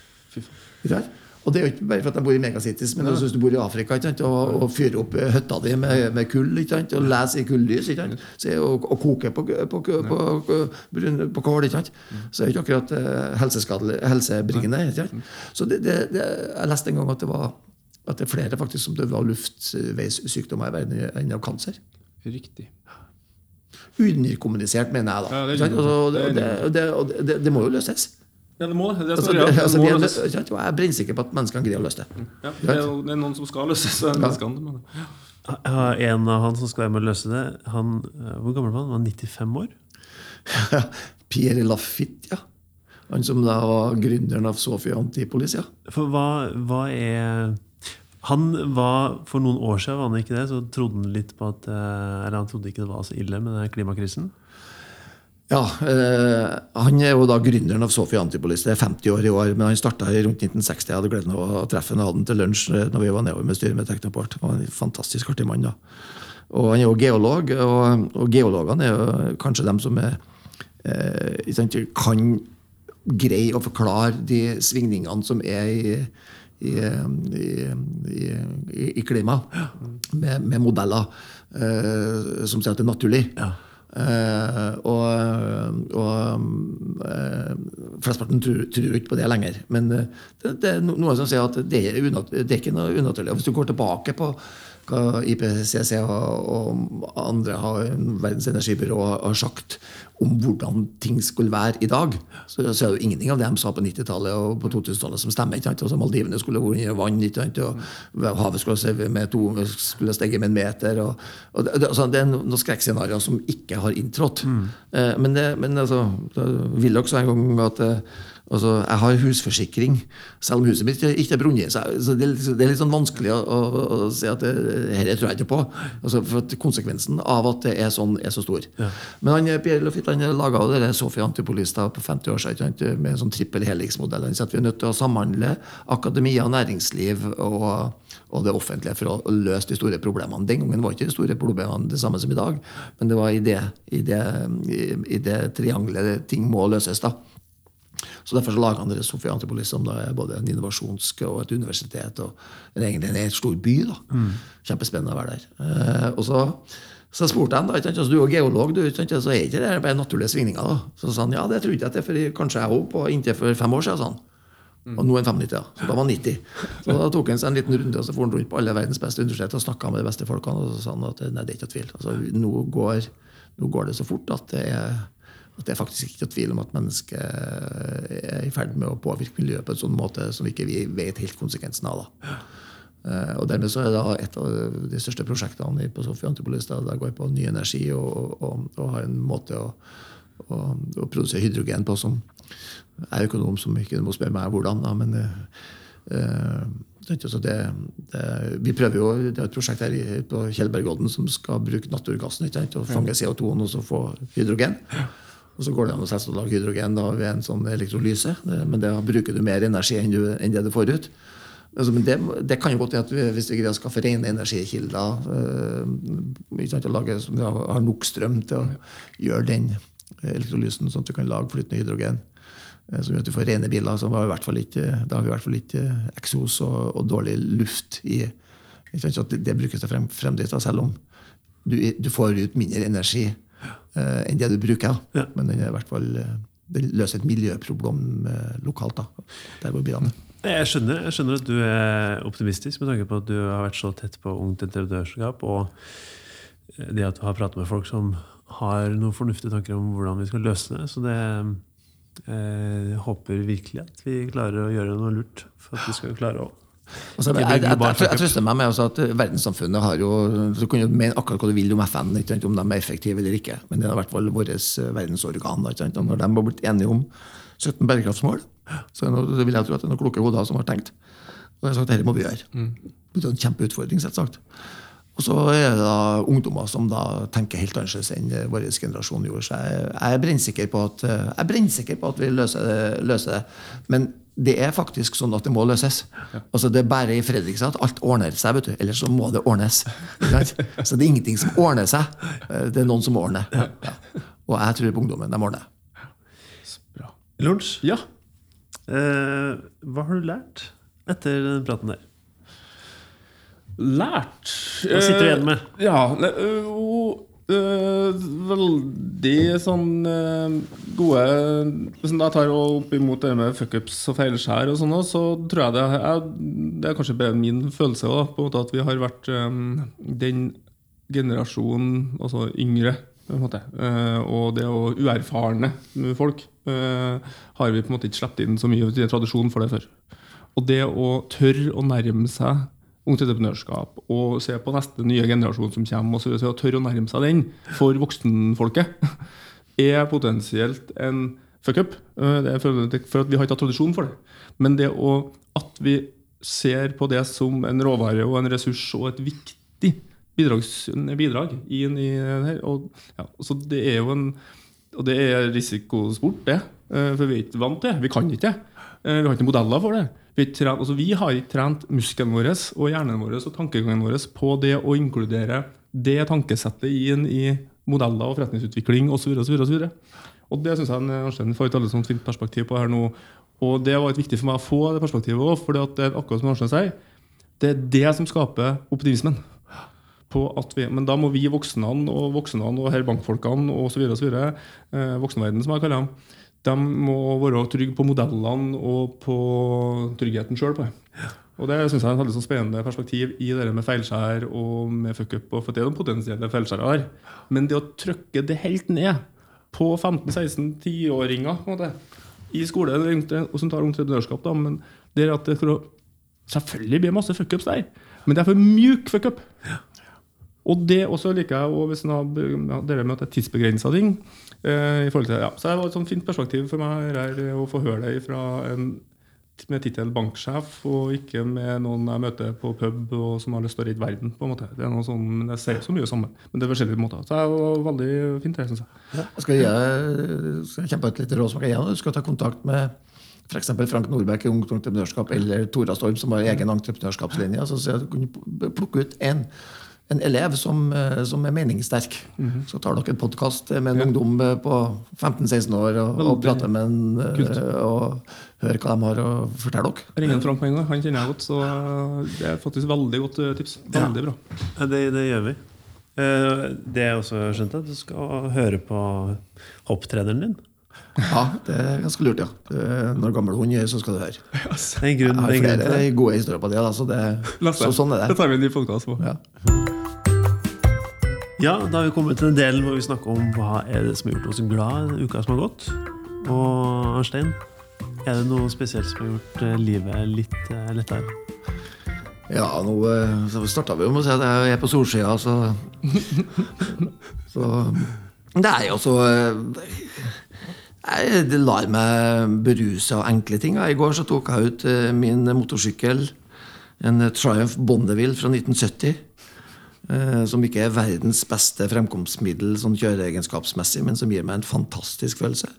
C: Og det er jo ikke bare for at de bor i megacities, men også hvis du bor i Afrika? Og, og fyrer opp høtta hytta di med, med kull ikke sant? og leser i er og, og koker på, på, på, på, på, på kål, ikke sant? så er det ikke akkurat eh, helsebringende. Sant? Så det, det, det, jeg leste en gang at det var at det er flere faktisk som døde av luftveissykdommer i verden enn av kanser.
B: Riktig.
C: Underkommunisert, mener jeg da.
B: Ja, det det
C: det, det, det, det må jo løses.
B: Ja, det må det. det,
C: Altså,
B: er,
C: det, altså,
B: det må
C: er,
B: løses.
C: jeg er brennsikker på at menneskene greier å løse det.
B: Ja, det, er, det er noen som skal løses. det menneskene, Ja.
A: Har En av han som skal være med å løse det, han, eh, hvor gammel var han? Han var 95 år?
C: Pierre Lafitte, ja. Han som da var gründeren av Sofia Antipolis, ja.
A: For hva, hva er Han var, For noen år siden var han ikke det, så trodde han litt på at eh, Eller han trodde ikke det var så ille med denne klimakrisen.
C: Ja, eh, Han er jo da gründeren av Sofie Antipolis. Det er 50 år i år, men han starta rundt 1960. Jeg hadde gleden av å treffe ham og hadde ham til lunsj eh, når vi var nedover med styret med Teknoport. Han var en fantastisk artig mann. da. Og Han er jo geolog, og, og geologene er jo kanskje dem som er, eh, kan greie å forklare de svingningene som er i i, i, i, i klimaet, med, med modeller eh, som sier at det er naturlig. Eh, og og uh, flesteparten tror, tror ikke på det lenger. Men uh, det, det er noen som sier at det er, unat, det er ikke noe unaturlig. Hvis du går tilbake på hva IPCC og, og andre har, Verdens energibyrå har sagt om hvordan ting skulle være i dag, så, så er det jo ingenting av det de sa på 90-tallet og på 2000-tallet som stemmer. ikke sant? Altså Maldivene skulle vært under vann, ikke sant? og havet skulle, se med to, skulle stige med en meter. og, og det, altså, det er noen skrekkscenarioer som ikke har inntrådt. Eh, men det, men altså, vil også en gang at eh, Altså, jeg har husforsikring, selv om huset mitt ikke er brunnet. Så det, er litt- sånn vanskelig å, å, å si at dette tror jeg ikke på. Altså, for at Konsekvensen av at det er sånn, er så stor. Men han, Pierre Lafitte han laga Sofie Antipolis da, på 50 år siden med en sånn trippel helix-modell. Han sier at vi er nødt til å samhandle akademia, næringsliv og, og det offentlige for å, å løse de store problemene. Den gangen var ikke de store problemene det samme som i dag, men det var i det, i det, i, i det triangelet ting må løses. da. Så Derfor så laga han Sofia Antipolis, som da er både en innovasjonsk og et universitet. og en egentlig en helt stor by. da. Kjempespennende å være der. Eh, og så, så spurte han da, ikke sant, altså, du er geolog, du, ikke sant, så er ikke det bare naturlige svingninger? da? Så sa han ja, det trodde jeg at det er for kanskje jeg òg, inntil for fem år siden. sa han. Og nå er han 95, ja. så da var han 90. Så da tok han seg en liten runde og så for han rundt på alle verdens beste universiteter og snakka med de beste folkene. Og så sa han at nei, det er ikke tvil. Altså, nå, går, nå går det så fort at det er at det er faktisk ikke noe tvil om at mennesket er i ferd med å påvirke miljøet på en sånn måte som ikke vi vet helt konsekvensen av. da. Eh, og dermed så er det et av de største prosjektene på Sofie Antipolis det går på ny energi og, og, og har en måte å, å, å produsere hydrogen på som er økonom, som ikke må spørre meg hvordan, da, men eh, det, det, vi prøver jo, det er et prosjekt her på Tjeldbergodden som skal bruke naturgassen ikke og fange CO2-en og så få hydrogen. Og så går det an å selvsagt lage hydrogen da, ved en sånn elektrolyse, men da bruker du mer energi enn, du, enn det du får ut. Altså, men det, det kan jo godt hende at vi, hvis vi greier å skaffe rene energikilder øh, ikke sant, og lage, som har, nok strøm til å gjøre den elektrolysen, sånn at du kan lage flytende hydrogen, eh, som gjør at du får rene biler, så har vi i hvert fall ikke, da har vi i hvert fall ikke eksos og, og dårlig luft i ikke sant, at det, brukes til frem, fremdrift, selv om du, du får ut mindre energi enn det du bruker.
A: Ja.
C: Men den er i hvert fall eh, den løser et miljøproblem eh, lokalt. da, Der hvor bilene.
A: Jeg skjønner, jeg skjønner at du er optimistisk med tanke på at du har vært så tett på ungt entreprenørskap, og det at du har pratet med folk som har noen fornuftige tanker om hvordan vi skal løse det. Så det eh, jeg håper virkelig at vi klarer å gjøre noe lurt for at vi skal klare å
C: Altså, jeg, jeg, jeg, jeg, trøster meg med at verdenssamfunnet har jo Du kan jo mene akkurat hva du vil om FN, ikke om de er effektive eller ikke, men det er i hvert fall vårt verdensorgan. Ikke sant, og når de har blitt enige om 17 bærekraftsmål, så det vil jeg tro at det er noen kloke hoder som har tenkt. Og jeg har sagt dette må vi gjøre. Det er en kjempeutfordring, selvsagt. Og så er det da ungdommer som da tenker helt annerledes enn vår generasjon gjorde. Så jeg, jeg er brennsikker på at, jeg er brennsikker på at vi løser det, løser det. Men det er faktisk sånn at det må løses. Altså Det er bare i Fredrikstad at alt ordner seg. vet du, Ellers så må det ordnes. Så det er ingenting som ordner seg. Det er noen som ordner. Ja. Og jeg tror på ungdommen. De ordner.
B: Bra.
A: Lunsj,
B: Ja.
A: eh, hva har du lært etter den praten der?
B: Lært
A: Hva sitter du igjen med?
B: Uh, Ja, uh, uh, veldig sånn gode Hvis jeg tar opp imot det med fuckups og feilskjær og sånn, også, så tror jeg det er, det er kanskje bare min følelse også, på en måte at vi har vært um, den generasjonen, altså yngre, måte, og det å uerfarne folk, har vi på en måte ikke sluppet inn så mye i tradisjon for det før. Og det å tørre å nærme seg ungt entreprenørskap og se på neste nye generasjon som kommer, og så og tørre å nærme seg den for voksenfolket, er potensielt en fuck-up. Eh, det er For at vi har ikke hatt tradisjon for det. Men det å, at vi ser på det som en råvare og en ressurs og et viktig bidrag i, i her og, ja, så Det er jo en og det er risikosport, det. Eh, For vi er ikke vant til det. Vi kan ikke det. Eh, Vi har ikke modeller for det. Vi, trent, altså vi har ikke trent muskelen vår og hjernen vår og tankegangen vår på det å inkludere det tankesettet inn i modeller og forretningsutvikling osv. Og, så videre, og, så videre. og det syns jeg Arnstein får et veldig sånt fint perspektiv på her nå. Og det var viktig for meg å få det perspektivet òg, for det er akkurat som Arnstein sier, det er det som skaper optimismen. Vi, men da må vi voksne og voksne og her bankfolkene osv. Eh, voksenverden, som jeg kaller dem, de må være trygge på modellene og på tryggheten sjøl. Og det synes jeg er et veldig spennende perspektiv i det med feilskjær og med fuckup. For det er noen potensielle feilskjær her. Men det å trykke det helt ned på 15-16-10-åringer i skole og som tar entreprenørskap, da, men det er at det Selvfølgelig blir det masse fuckups der, men det er for mjuk fuckup. Og det også liker jeg og hvis en har det med at det er tidsbegrensa ting. Eh, i forhold til, ja. Så det var et sånn fint perspektiv for meg her, å få høre det fra en med tittel banksjef, og ikke med noen jeg møter på pub og som har lyst til å redde verden. på en måte. Det er noe sånn, Jeg ser så mye sammen, men det er forskjellige måter. Så det var veldig fint, det, syns jeg.
C: Ja, skal jeg, skal jeg kjempe et lite råd som jeg? Du skal ta kontakt med f.eks. Frank Nordberg i Ungt Entreprenørskap eller Tora Storm, som har egen entreprenørskapslinje. Så sier jeg kunne plukke ut en en elev som, eh, som er meningssterk. Så tar dere en podkast med en ungdom eh, på 15-16 år og, og prater med en
B: kult.
C: eh, og hører hva de har å fortelle dere.
B: Ringer Frank med en gang. Han kjenner jeg godt, så det er faktisk veldig godt tips. Veldig bra.
A: Ja, det, det gjør vi. Eh, Det jeg også skjønte, at du skal høre på hopptreneren din.
C: Ja, det er ganske lurt, ja. Når gammel hund gjør, så skal du høre.
A: Det er en
C: Jeg
A: grunn,
C: har
A: det er en grunn
C: flere gode historier på det. Da, så, det så sånn er
B: Det
C: det.
B: tar vi en ny podkast på.
C: Ja.
A: Ja, da har vi kommet til den delen hvor vi snakker om hva er det som har gjort oss glad uka som har gått. Og Arnstein, er det noe spesielt som har gjort eh, livet litt eh, lettere?
C: Ja, nå eh, starta vi jo med å si at jeg er på solsida, så Så jo så Det lar meg beruse av enkle ting. I går så tok jeg ut min motorsykkel, en Triumph Bondeville fra 1970. eh, Som ikke er verdens beste fremkomstmiddel sånn kjøreegenskapsmessig, men som gir meg en fantastisk følelse.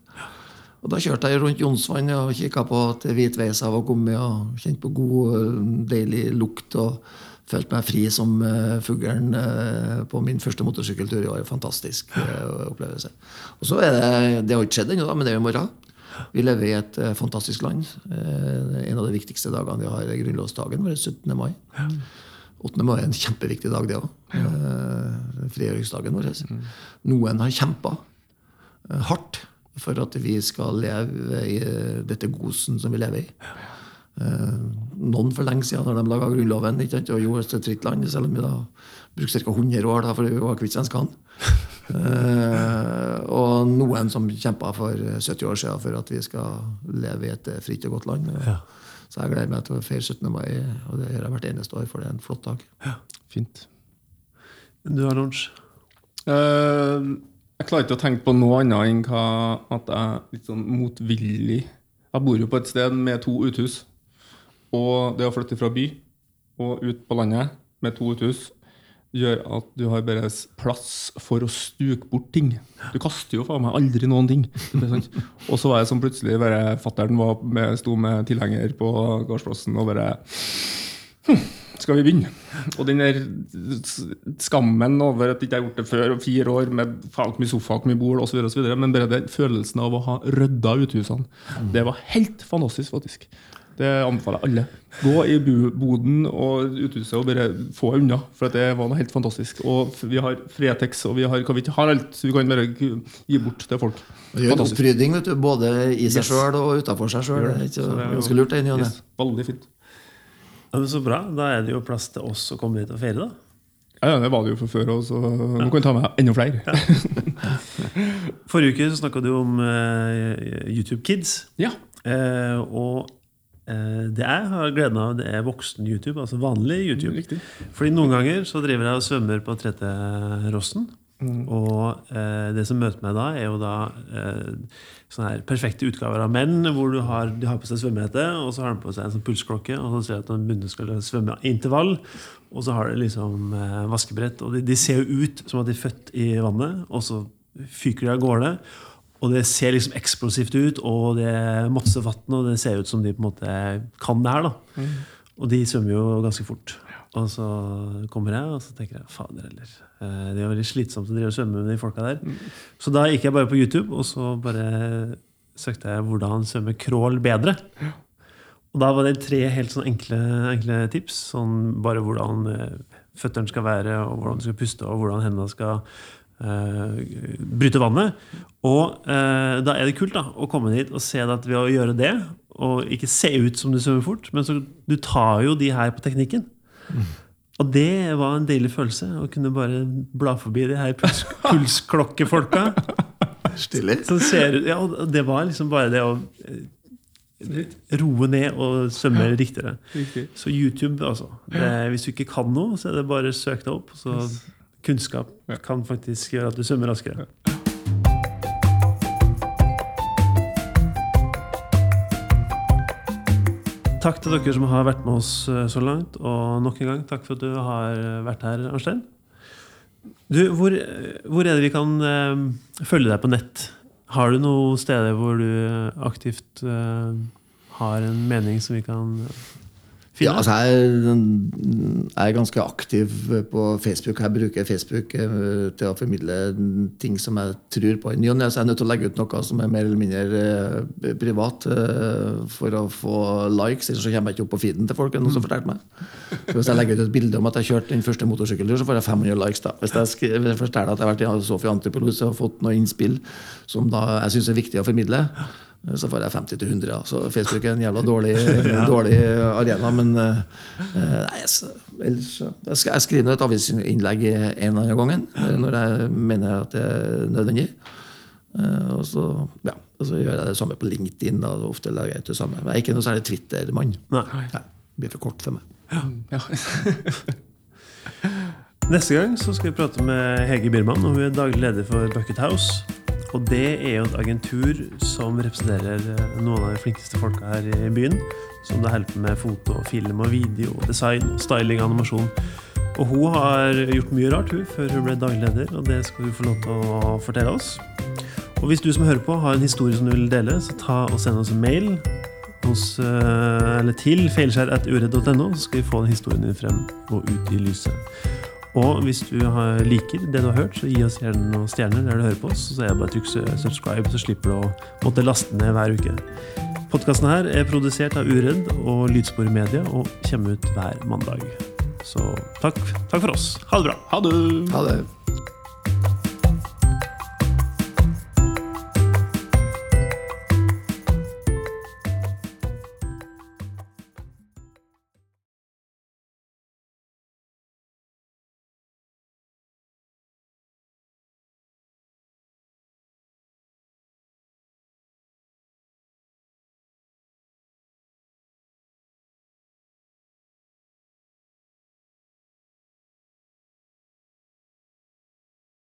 C: Og Da kjørte jeg rundt Jonsvann og kikka på at hvitveisa var kommet, og kjente på god, eh, deilig lukt. og Følte meg fri som uh, fuglen på min første motorsykkeltur i år. Fantastisk opplevelse. Og så er Det det har ikke skjedd ennå, men det er jo i morgen. Vi lever i et fantastisk land. En av de viktigste dagene vi har, er grunnlovsdagen vår, 17. mai. 8. mai er en kjempeviktig dag, det òg. Ja. frigjøringsdagen vår. Noen har kjempa eh, hardt for at vi skal leve i eh, dette gosen som vi lever i. Eh, noen for lenge siden, når de laga Grunnloven ikke sant, og gjorde oss til et fritt land, selv om vi da brukte ca. 100 år da, for vi var kvitt svenskene. uh, og noen som kjempa for 70 år siden for at vi skal leve i et eh, fritt og godt land. Så jeg gleder meg til å feire 17. mai, og det gjør jeg hvert eneste år, for det er en flott dag.
B: Ja, Fint.
A: Du har lunsj.
B: Uh, jeg klarer ikke å tenke på noe annet enn hva, at jeg er litt sånn motvillig Jeg bor jo på et sted med to uthus. Og det å flytte fra by og ut på landet med to uthus gjør at du har bare plass for å stuke bort ting. Du kaster jo faen meg aldri noen ting. Det. Og så var jeg som plutselig bare Fattern sto med tilhenger på gårdsplassen og bare skal vi begynne? Og den der skammen over at jeg ikke har gjort det før, og fire år med faen mye sofa, mye bord osv., men bare den følelsen av å ha rydda uthusene, det var helt fantastisk, faktisk. Det anbefaler jeg alle. Gå i boden og uthuset og bare få unna, for det var noe helt fantastisk. Og vi har Fretex, og vi har, hva vi ikke har alt, så vi kan bare gi bort til folk.
C: Gjør
B: Fantastisk.
C: opprydding vet du, både i seg
B: Yes.
C: sjøl og utafor seg sjøl. Ganske lurt. ne.
B: Yes, veldig fint.
A: Ja, men så bra. Da er det jo plass til oss å komme hit og feire, da.
B: Ja, ja, det var det jo fra før òg, så nå kan vi ta med enda flere.
A: Forrige uke så snakka du om uh, YouTube Kids.
B: Ja.
A: Uh, og det jeg har gleden av, det er voksen YouTube. Altså vanlig YouTube.
B: Riktig.
A: Fordi noen ganger så driver jeg og svømmer på Tretterossen. Og eh, det som møter meg da, er jo da eh, sånne her perfekte utgaver av menn, hvor du har, de har på seg svømmehette, og så har de på seg en sånn pulsklokke, og så ser du at de begynner skal svømme intervall, og så har de liksom eh, vaskebrett. Og de, de ser jo ut som at de er født i vannet, og så fyker de av gårde. Og det ser liksom eksplosivt ut, og det er masse vann, og det ser ut som de på en måte kan det her. da. Og de svømmer jo ganske fort. Og så kommer jeg, og så tenker jeg fader heller. eh, Det er veldig slitsomt å drive og svømme med de folka der. Så da gikk jeg bare på YouTube, og så bare søkte jeg hvordan svømme crawl bedre. Og da var det tre helt sånn enkle, enkle tips. Sånn bare hvordan eh, føttene skal være, og hvordan du skal puste, og hvordan hendene skal bryte vannet. Og eh, da er det kult da, å komme dit og se at ved å gjøre det, og ikke se ut som du svømmer fort, men så du tar jo de her på teknikken. Og det var en deilig følelse, å kunne bare bla forbi de her puls pulsklokkefolka.
C: Stilig.
A: Ser Ja, det var liksom bare det å eh, roe ned og svømme riktigere.
B: Riktig.
A: Så YouTube, altså. Det, hvis du ikke kan noe, så er det bare søk deg opp. Så kunnskap
B: Ja.
A: kan faktisk gjøre at du svømmer raskere. Takk til dere som har vært med oss eh, så langt. Og nok en gang takk for at du har vært her, Arnstein. Du, hvor, hvor er det vi kan eh, følge deg på nett? Har du noen steder hvor du aktivt eh, har en mening som vi kan finne?
C: Ja, altså jeg, jeg er ganske aktiv på Facebook. Jeg bruker Facebook eh, til å formidle ting som jeg tror på. I ny og ne så er nødt til å legge ut noe som er mer eller mindre eh, privat eh, for å få likes. Ellers så kommer jeg ikke opp på feeden til folk. Noen som fortalte meg. Så hvis jeg legger ut et bilde om at jeg kjørte den første motorsykkelturen, så får jeg 500 likes. da. Hvis jeg jeg forteller at jeg har vært i Sofia Antipolis og fått noen innspill som da jeg syns er viktig å formidle, så får jeg 50-100. Så Facebook er en jævla dårlig, dårlig arena. Men eh, nei, ellers, jeg, jeg skriver et avisinnlegg en eller annen gangen eh, når jeg mener at det er nødvendig. Eh, og, så, ja, og så gjør jeg det samme på LinkedIn. Da, ofte lager jeg det samme. Men jeg er ikke noe særlig Twitter-mann.
A: Nei.
C: Nei, Det blir for kort for meg.
B: Ja.
A: Neste gang så skal vi prate med Hege Birman, og hun er daglig leder for Bucket House. Og det er jo et agentur som representerer eh, noen av de flinkeste folka her i byen. Som det på med foto, film, og video, design, styling og animasjon. Og hun har gjort mye rart hun, før hun ble daglig leder, og det skal hun få lov til å fortelle oss. Og hvis du som hører på har en historie som du vil dele, så ta og send oss en mail hos, eh, eller til feilskjær.uredd.no, så skal vi få den historien din frem og ut i lyset. Og hvis du liker det du har hørt, så gi oss gjerne noen stjerner der du hører på oss. Så er det bare å trykke subscribe, så slipper du å måtte laste ned hver uke. Podkasten her er produsert av Uredd og Lydspor Media og kommer ut hver mandag. Så takk, takk for oss. Ha det bra.
B: Ha det!
C: Ha det.